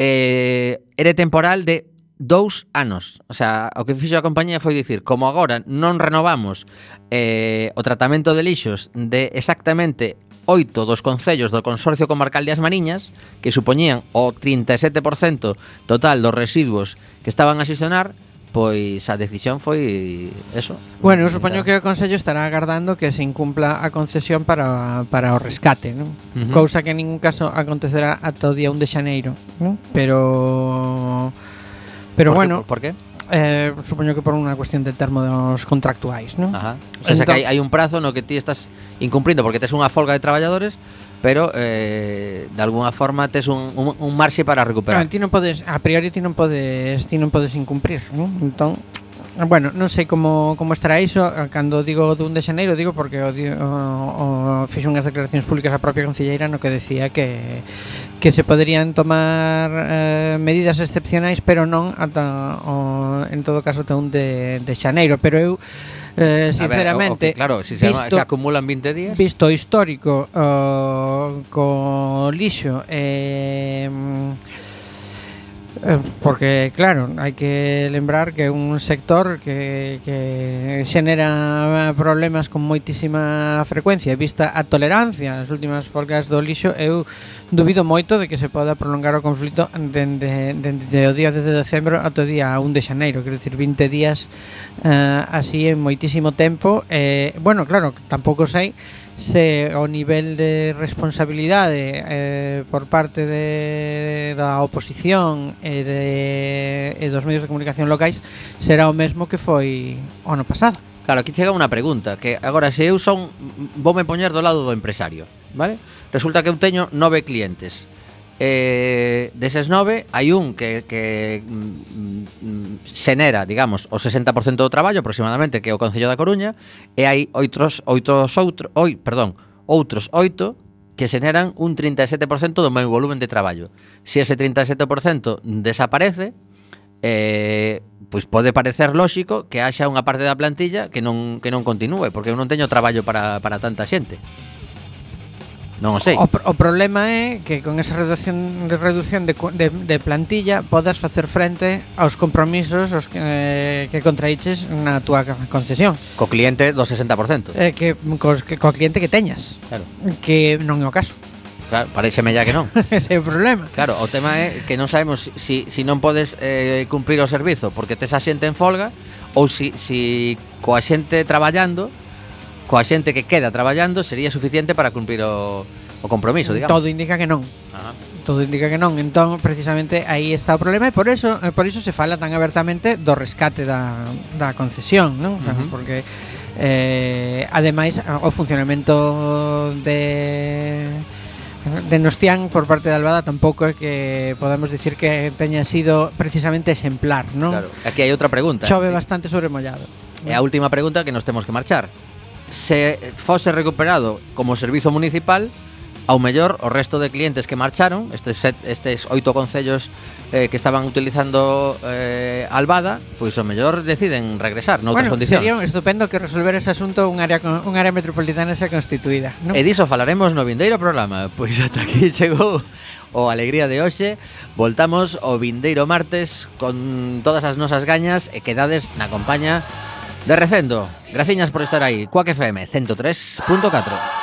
eh, ERE temporal de dous anos. O sea, o que fixo a compañía foi dicir, como agora non renovamos eh, o tratamento de lixos de exactamente oito dos concellos do Consorcio Comarcal de As Mariñas, que supoñían o 37% total dos residuos que estaban a xestionar, pois a decisión foi eso. Bueno, eu supoño eh, que o Consello estará agardando que se incumpla a concesión para, para o rescate, non? Uh -huh. Cousa que en ningún caso acontecerá ata o día 1 de xaneiro, non? Pero Pero por bueno, que, por, qué? Eh, supoño que por unha cuestión de termos contractuais, non? Ajá. O sea, entón, que hai, hai un prazo no que ti estás incumplindo porque tes unha folga de traballadores pero eh, de alguna forma tes un, un, un marxe para recuperar. Claro, ti non podes, a priori ti non podes, ti non podes incumprir, non? Entón, Bueno, non sei como, como estará iso Cando digo dun de xaneiro Digo porque o, o, o fixo unhas declaracións públicas A propia concelleira no que decía que Que se poderían tomar eh, Medidas excepcionais Pero non ata o, En todo caso ata un de, de xaneiro Pero eu Eh, sinceramente, ver, o, o, claro, si se, visto, se acumulan 20 días. Visto histórico uh, co lixo eh Eh, porque, claro, hai que lembrar que é un sector que, que xenera problemas con moitísima frecuencia. E vista a tolerancia as últimas folgas do lixo eu dubido moito de que se poda prolongar o conflito dende, dende o día 10 de decembro ata o día 1 de xaneiro quero dicir 20 días eh, así en moitísimo tempo. Eh, bueno, claro, tampouco sei se o nivel de responsabilidade eh, por parte de, da oposición e, de, e dos medios de comunicación locais será o mesmo que foi o ano pasado. Claro, aquí chega unha pregunta que agora se eu son voume poñer do lado do empresario, vale? Resulta que eu teño nove clientes Eh, deses nove, hai un que, que mm, mm xenera, digamos, o 60% do traballo aproximadamente, que é o Concello da Coruña, e hai outros, outros outro, oi, perdón, outros oito que xeneran un 37% do meu volumen de traballo. Se ese 37% desaparece, eh, pois pode parecer lóxico que haxa unha parte da plantilla que non, que non continúe, porque eu non teño traballo para, para tanta xente. Non o sei. O, o problema é que con esa reducción de reducción de, de, de plantilla podas facer frente aos compromisos os que, eh, que contraíches na túa concesión. Co cliente do 60%. Eh, que, co, que, co cliente que teñas. Claro. Que non é o caso. Claro, pareceme ya que non. Ese é o problema. Claro, o tema é que non sabemos si, si non podes eh, cumprir o servizo porque tes a xente en folga ou si, si coa xente traballando coa xente que queda traballando sería suficiente para cumprir o, o compromiso, digamos. Todo indica que non. Ajá. Todo indica que non. Entón, precisamente, aí está o problema e por eso, eh, por iso se fala tan abertamente do rescate da, da concesión, non? O sea, uh -huh. Porque, eh, ademais, o funcionamento de de Nostián por parte de Albada tampouco é que podamos dicir que teña sido precisamente exemplar, non? Claro. Aquí hai outra pregunta. Chove bastante sobre mollado. E a última pregunta que nos temos que marchar se fose recuperado como servizo municipal, ao mellor o resto de clientes que marcharon, estes set, estes oito concellos eh, que estaban utilizando eh, Albada, pois ao mellor deciden regresar noutras bueno, condicións. Sería estupendo que resolver ese asunto un área un área metropolitana xa constituída, non? E diso falaremos no vindeiro programa, pois ata aquí chegou o Alegría de hoxe. Voltamos o vindeiro martes con todas as nosas gañas e quedades na compañía De recendo, graciñas por estar aí. Cuac FM 103.4.